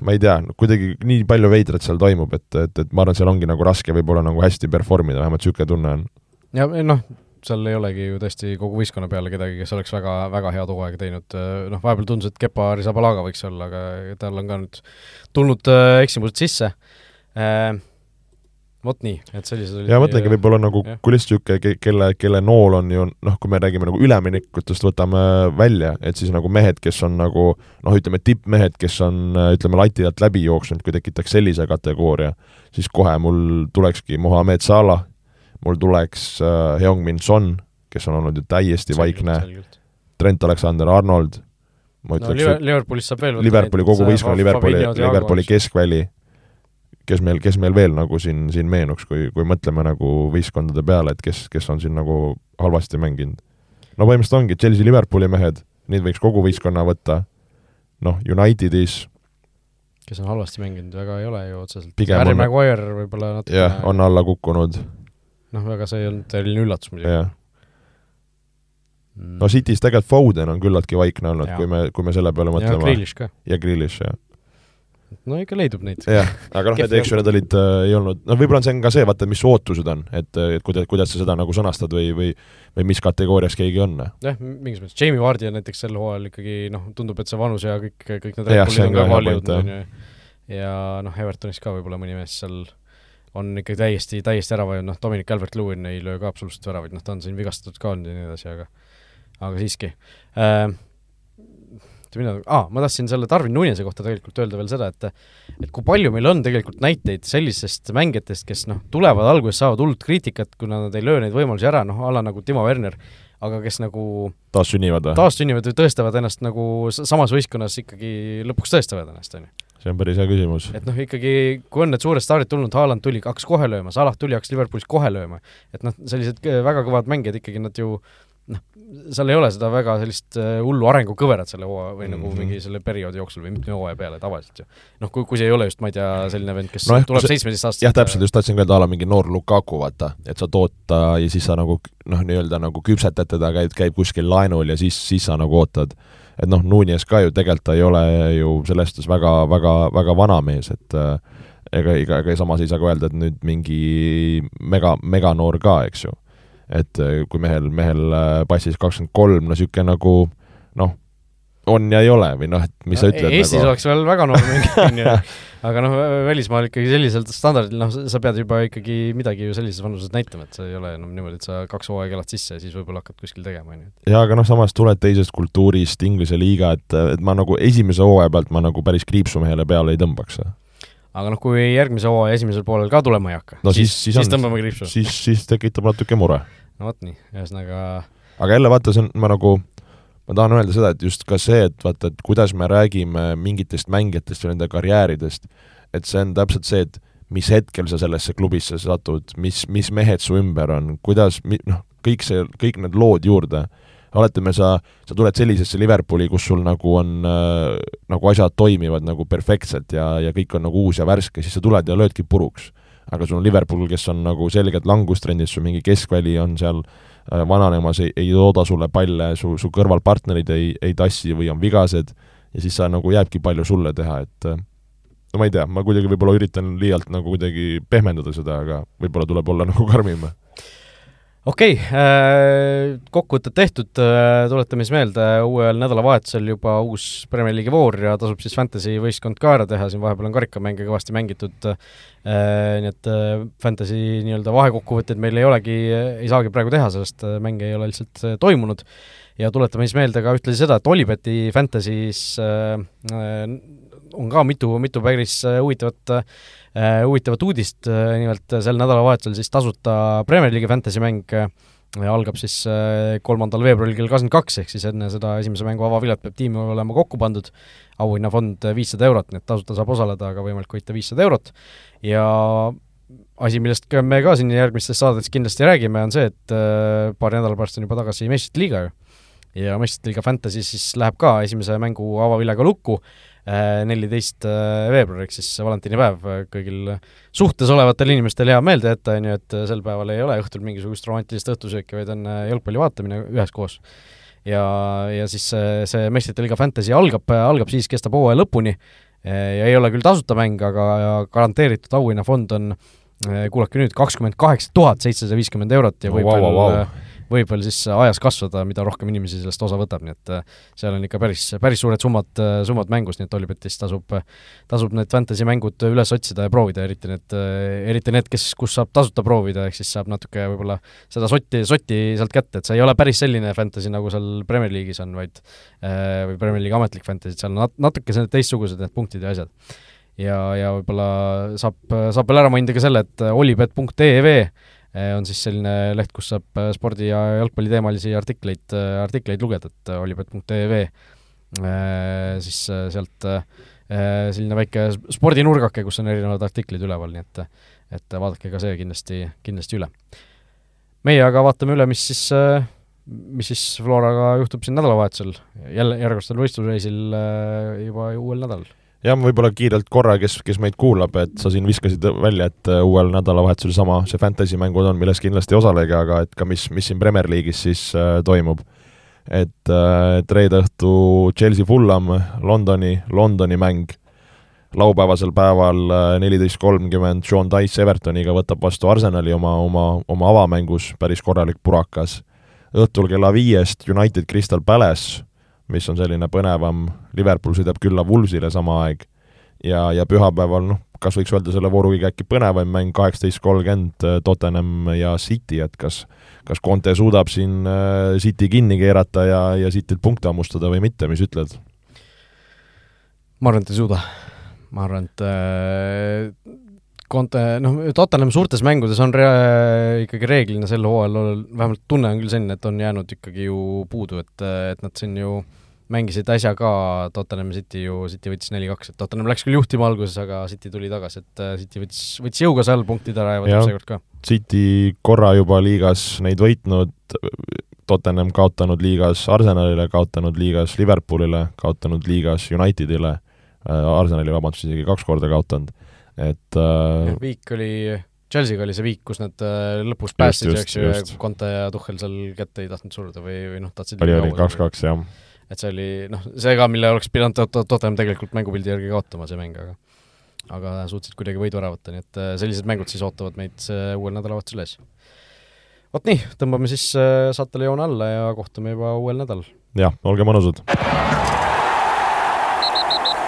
ma ei tea, kuidagi nii palju veidrat seal toimub, et, et, et ma arvan, seal ongi nagu raske võib-olla nagu hästi perform ida, vähemalt niisugune tunne on. ja noh, seal ei olegi ju tõesti kogu võistkonna peale kedagi, kes oleks väga, väga head hooaega teinud, noh, vahepeal tundus, et Kepa Arrizabalaga võiks olla, aga tal on ka nüüd tulnud äh, eksimused sisse äh, vot nii, et sellised olid ja mõtlengi, võib-olla nagu, kui lihtsalt niisugune, kelle, kelle nool on ju noh, kui me räägime nagu üleminekutest, võtame välja, et siis nagu mehed, kes on nagu noh, ütleme tippmehed, kes on ütleme, lati alt läbi jooksnud, kui tekitaks sellise kategooria, siis kohe mul tulekski Mohamed Salah, mul tuleks äh, Heung-Min Son, kes on olnud ju täiesti selgelt, vaikne, Trent Alexander-Arnold, ma ütleks no, Liverpoolist saab veel Liverpooli kogu võistkonna, Liverpooli, Liverpooli keskväli kes meil, kes meil veel nagu siin, siin meenuks, kui, kui mõtleme nagu võistkondade peale, et kes, kes on siin nagu halvasti mänginud. no põhimõtteliselt ongi Chelsea, Liverpooli mehed, neid võiks kogu võistkonna võtta, noh, Unitedis kes on halvasti mänginud, väga ei ole ju otseselt. Harry on... Maguire võib-olla natuke jah, on alla kukkunud. noh, väga see ei olnud eriline üllatus muidugi. jah mm.. no City's tegelikult Foden on küllaltki vaikne olnud, kui me, kui me selle peale mõtleme. ja Grealish ka. ja Grealish, jah no ikka leidub neid. jah, aga noh, need, eks ju, need olid äh,, ei olnud, noh, võib-olla on see on ka see, vaata, mis ootused on, et, et kuidas, kuidas sa seda nagu sõnastad või, või või mis kategoorias keegi on. jah, mingis mõttes, Jamie Vardi on näiteks sel hooajal ikkagi noh, tundub, et see vanus ja kõik, kõik need Red on ka kohale jõudnud, on ju, ja noh, Evertonis ka võib-olla mõni mees seal on ikkagi täiesti, täiesti ära vajunud, noh, Dominic Calvert-Lewin ei löö ka absoluutselt väravaid, noh, ta on siin vigastatud ka olnud ja nii edasi, aga aga siiski. Äh, oota, mina, aa, ma tahtsin selle Darwin Nunese kohta tegelikult öelda veel seda, et et kui palju meil on tegelikult näiteid sellisest mängijatest, kes noh, tulevad alguses, saavad hullut kriitikat, kuna nad ei löö neid võimalusi ära, noh, a la nagu Timo Werner, aga kes nagu taassünnivad või? taassünnivad või tõestavad ennast nagu samas võistkonnas ikkagi lõpuks tõestavad ennast, on ju see on päris hea küsimus. et noh, ikkagi kui on need suured staarid tulnud, Haaland tuli, hakkas kohe lööma, Salah tuli, hakkas Liverpoolis kohe lööma, et noh, sellised väga kõvad mängijad ikkagi nad ju noh, seal ei ole seda väga sellist äh, hullu arengukõverat selle hooaja või mm -hmm. nagu mingi selle perioodi jooksul või mitme hooaja peale tavaliselt ju. noh, kui, kui see ei ole just, ma ei tea, selline vend, kes No ehk tuleb see- seitsmeteist jah, täpselt, just tahtsin öelda, a la mingi noor Lukaku, vaata, et sa tood ta ja siis sa nagu noh, nii-öelda nagu küpsetad teda, käid, käib kuskil laenul ja siis, siis sa nagu ootad. et noh, Nunes ka ju tegelikult ta ei ole ju selles suhtes väga, väga, väga vana mees, et äh, ega, ega, ega samas ei saa ka öelda, et nüüd mingi mega, meganoor ka, eks ju. Et äh, kui mehel, mehel äh, passis kakskümmend kolm, no niisugune nagu noh, on ja ei ole või noh, et mis sa ütled Eestis nagu oleks veel väga noor mängija, onju, aga noh, välismaal ikkagi sellisel standardil, noh, sa pead juba ikkagi midagi ju sellises vanuses näitama, et see ei ole enam niimoodi, et sa kaks hooaega elad sisse ja siis võib-olla hakkad kuskil tegema, onju. jaa, aga noh, samas tuled teisest kultuurist, Inglise liiga, et, et ma nagu esimese hooaja pealt ma nagu päris kriipsu mehele peale ei tõmbaks. Aga noh, kui järgmise hooaja esimesel poolel ka tulema ei hakka No siis, siis- siis siis, tõmbame kriipsu. siis, siis tekitab natuke mure. no vot nii, ühesõnaga aga jälle vaata, see on, ma nagu, ma tahan öelda seda, et just ka see, et vaata, et kuidas me räägime mingitest mängijatest või nende karjääridest, et see on täpselt see, et mis hetkel sa sellesse klubisse satud, mis, mis mehed su ümber on, kuidas, noh, kõik see, kõik need lood juurde, oletame, sa, sa tuled sellisesse Liverpooli, kus sul nagu on äh, nagu asjad toimivad nagu perfektselt ja, ja kõik on nagu uus ja värske, siis sa tuled ja löödki puruks. aga sul on Liverpool, kes on nagu selgelt langustrendis, su mingi keskväli on seal äh, vananemas, ei, ei tooda sulle palle, su, su kõrvalpartnerid ei, ei tassi või on vigased ja siis sa nagu jääbki palju sulle teha, et äh, no ma ei tea, ma kuidagi võib-olla üritan liialt nagu kuidagi pehmendada seda, aga võib-olla tuleb olla nagu karmim okei okay,, kokkuvõtted tehtud, tuletame siis meelde, uuel nädalavahetusel juba uus Premier League'i voor ja tasub siis Fantasy võistkond ka ära teha, siin vahepeal on karikamänge kõvasti mängitud, nii et äh, Fantasy nii-öelda vahekokkuvõtteid meil ei olegi, ei saagi praegu teha, sest äh, mänge ei ole lihtsalt äh, toimunud. Ja tuletame siis meelde ka ühtlasi seda, et Olibeti Fantasy's äh, äh, on ka mitu, mitu päris äh, huvitavat äh, huvitavat uudist, nimelt sel nädalavahetusel siis tasuta Premier League'i fantasy mäng äh, algab siis äh, kolmandal veebruaril kell kakskümmend kaks, ehk siis enne seda esimese mängu avavilet peab tiim olema kokku pandud, auhinnafond viissada eurot, nii et tasuta saab osaleda, aga võimalik võita viissada eurot. Ja asi, millest ka me ka siin järgmistes saadetes kindlasti räägime, on see, et äh, paari nädala pärast on juba tagasi meistrite liiga ju. ja meistrite liiga Fantasy siis läheb ka esimese mängu avavilega lukku, neliteist veebruar, ehk siis valentinipäev kõigil suhtes olevatel inimestel hea meelde jätta, on ju, et sel päeval ei ole õhtul mingisugust romantilist õhtusööki, vaid on jalgpalli vaatamine üheskoos. ja, ja siis see, see meistrite liiga Fantasy algab, algab siis, kestab hooaja lõpuni ja ei ole küll tasuta mäng, aga garanteeritud auhinnafond on kuulake nüüd, kakskümmend kaheksa tuhat seitsesada viiskümmend eurot ja võib vau, veel vau. Võib veel siis ajas kasvada, mida rohkem inimesi sellest osa võtab, nii et äh, seal on ikka päris, päris suured summad, summad mängus, nii et Olipetis tasub, tasub need fantasy mängud üles otsida ja proovida, eriti need, eriti need, kes, kus saab tasuta proovida, ehk siis saab natuke võib-olla seda sotti, sotti sealt kätte, et see ei ole päris selline fantasy, nagu seal Premier League'is on, vaid äh, või Premier League'i ametlik fantasy, et seal on nat-, natuke teistsugused need punktid ja asjad. ja, ja võib-olla saab, saab veel ära mainida ka selle, et olipet.tv on siis selline leht, kus saab spordi- ja jalgpalliteemalisi artikleid, artikleid lugeda, et olipet.tv siis sealt selline väike spordinurgake, kus on erinevad artiklid üleval, nii et et vaadake ka see kindlasti, kindlasti üle. meie aga vaatame üle, mis siis, mis siis Floraga juhtub siin nädalavahetusel, jälle järgmistel võistlusreisil juba uuel nädalal jah, võib-olla kiirelt korra, kes, kes meid kuulab, et sa siin viskasid välja, et äh, uuel nädalavahetusel sama, see fantasy mängud on, milles kindlasti osalege, aga et ka mis, mis siin Premier League'is siis äh, toimub. et äh, et reede õhtu Chelsea Fulham, Londoni, Londoni mäng, laupäevasel päeval neliteist kolmkümmend Sean Dice Evertoniga võtab vastu Arsenali oma, oma, oma avamängus, päris korralik purakas. õhtul kella viiest United Crystal Palace mis on selline põnevam, Liverpool sõidab külla Woolsile sama aeg ja, ja pühapäeval noh, kas võiks öelda selle vooru kõige äkki põnevam mäng, kaheksateist kolmkümmend Tottenham ja City, et kas kas Conte suudab siin äh, City kinni keerata ja, ja Cityt punkte hammustada või mitte, mis ütled? ma arvan, et ei suuda. ma arvan, et äh, Conte, noh, Tottenham suurtes mängudes on rea-, ikkagi reeglina sel hooajal, vähemalt tunne on küll selline, et on jäänud ikkagi ju puudu, et, et nad siin ju mängisid äsja ka Tottenham City ju, City võttis neli-kaks, et Tottenham läks küll juhtima alguses, aga City tuli tagasi, et City võttis, võttis jõuga seal punktid ära ja võtab seekord ka. City korra juba liigas neid võitnud, Tottenham kaotanud liigas Arsenalile, kaotanud liigas Liverpoolile, kaotanud liigas Unitedile, Arsenali, vabandust, isegi kaks korda kaotanud, et äh, viik oli, Chelsea'ga oli see viik, kus nad lõpus päästsid, eks ju, ja Conte ja Tuhhel seal kätte ei tahtnud suruda või, või noh, tahtsid oli, oli kaks-kaks, jah. et see oli noh, see ka, mille oleks pidanud Tottenham tegelikult mängupildi järgi kaotama, see mäng, aga aga suutsid kuidagi võidu ära võtta, nii et äh, sellised mängud siis ootavad meid äh, uuel nädalavahetusel ees. vot nii, tõmbame siis äh, saatele joone alla ja kohtume juba uuel nädalal. jah, olge mõnusad!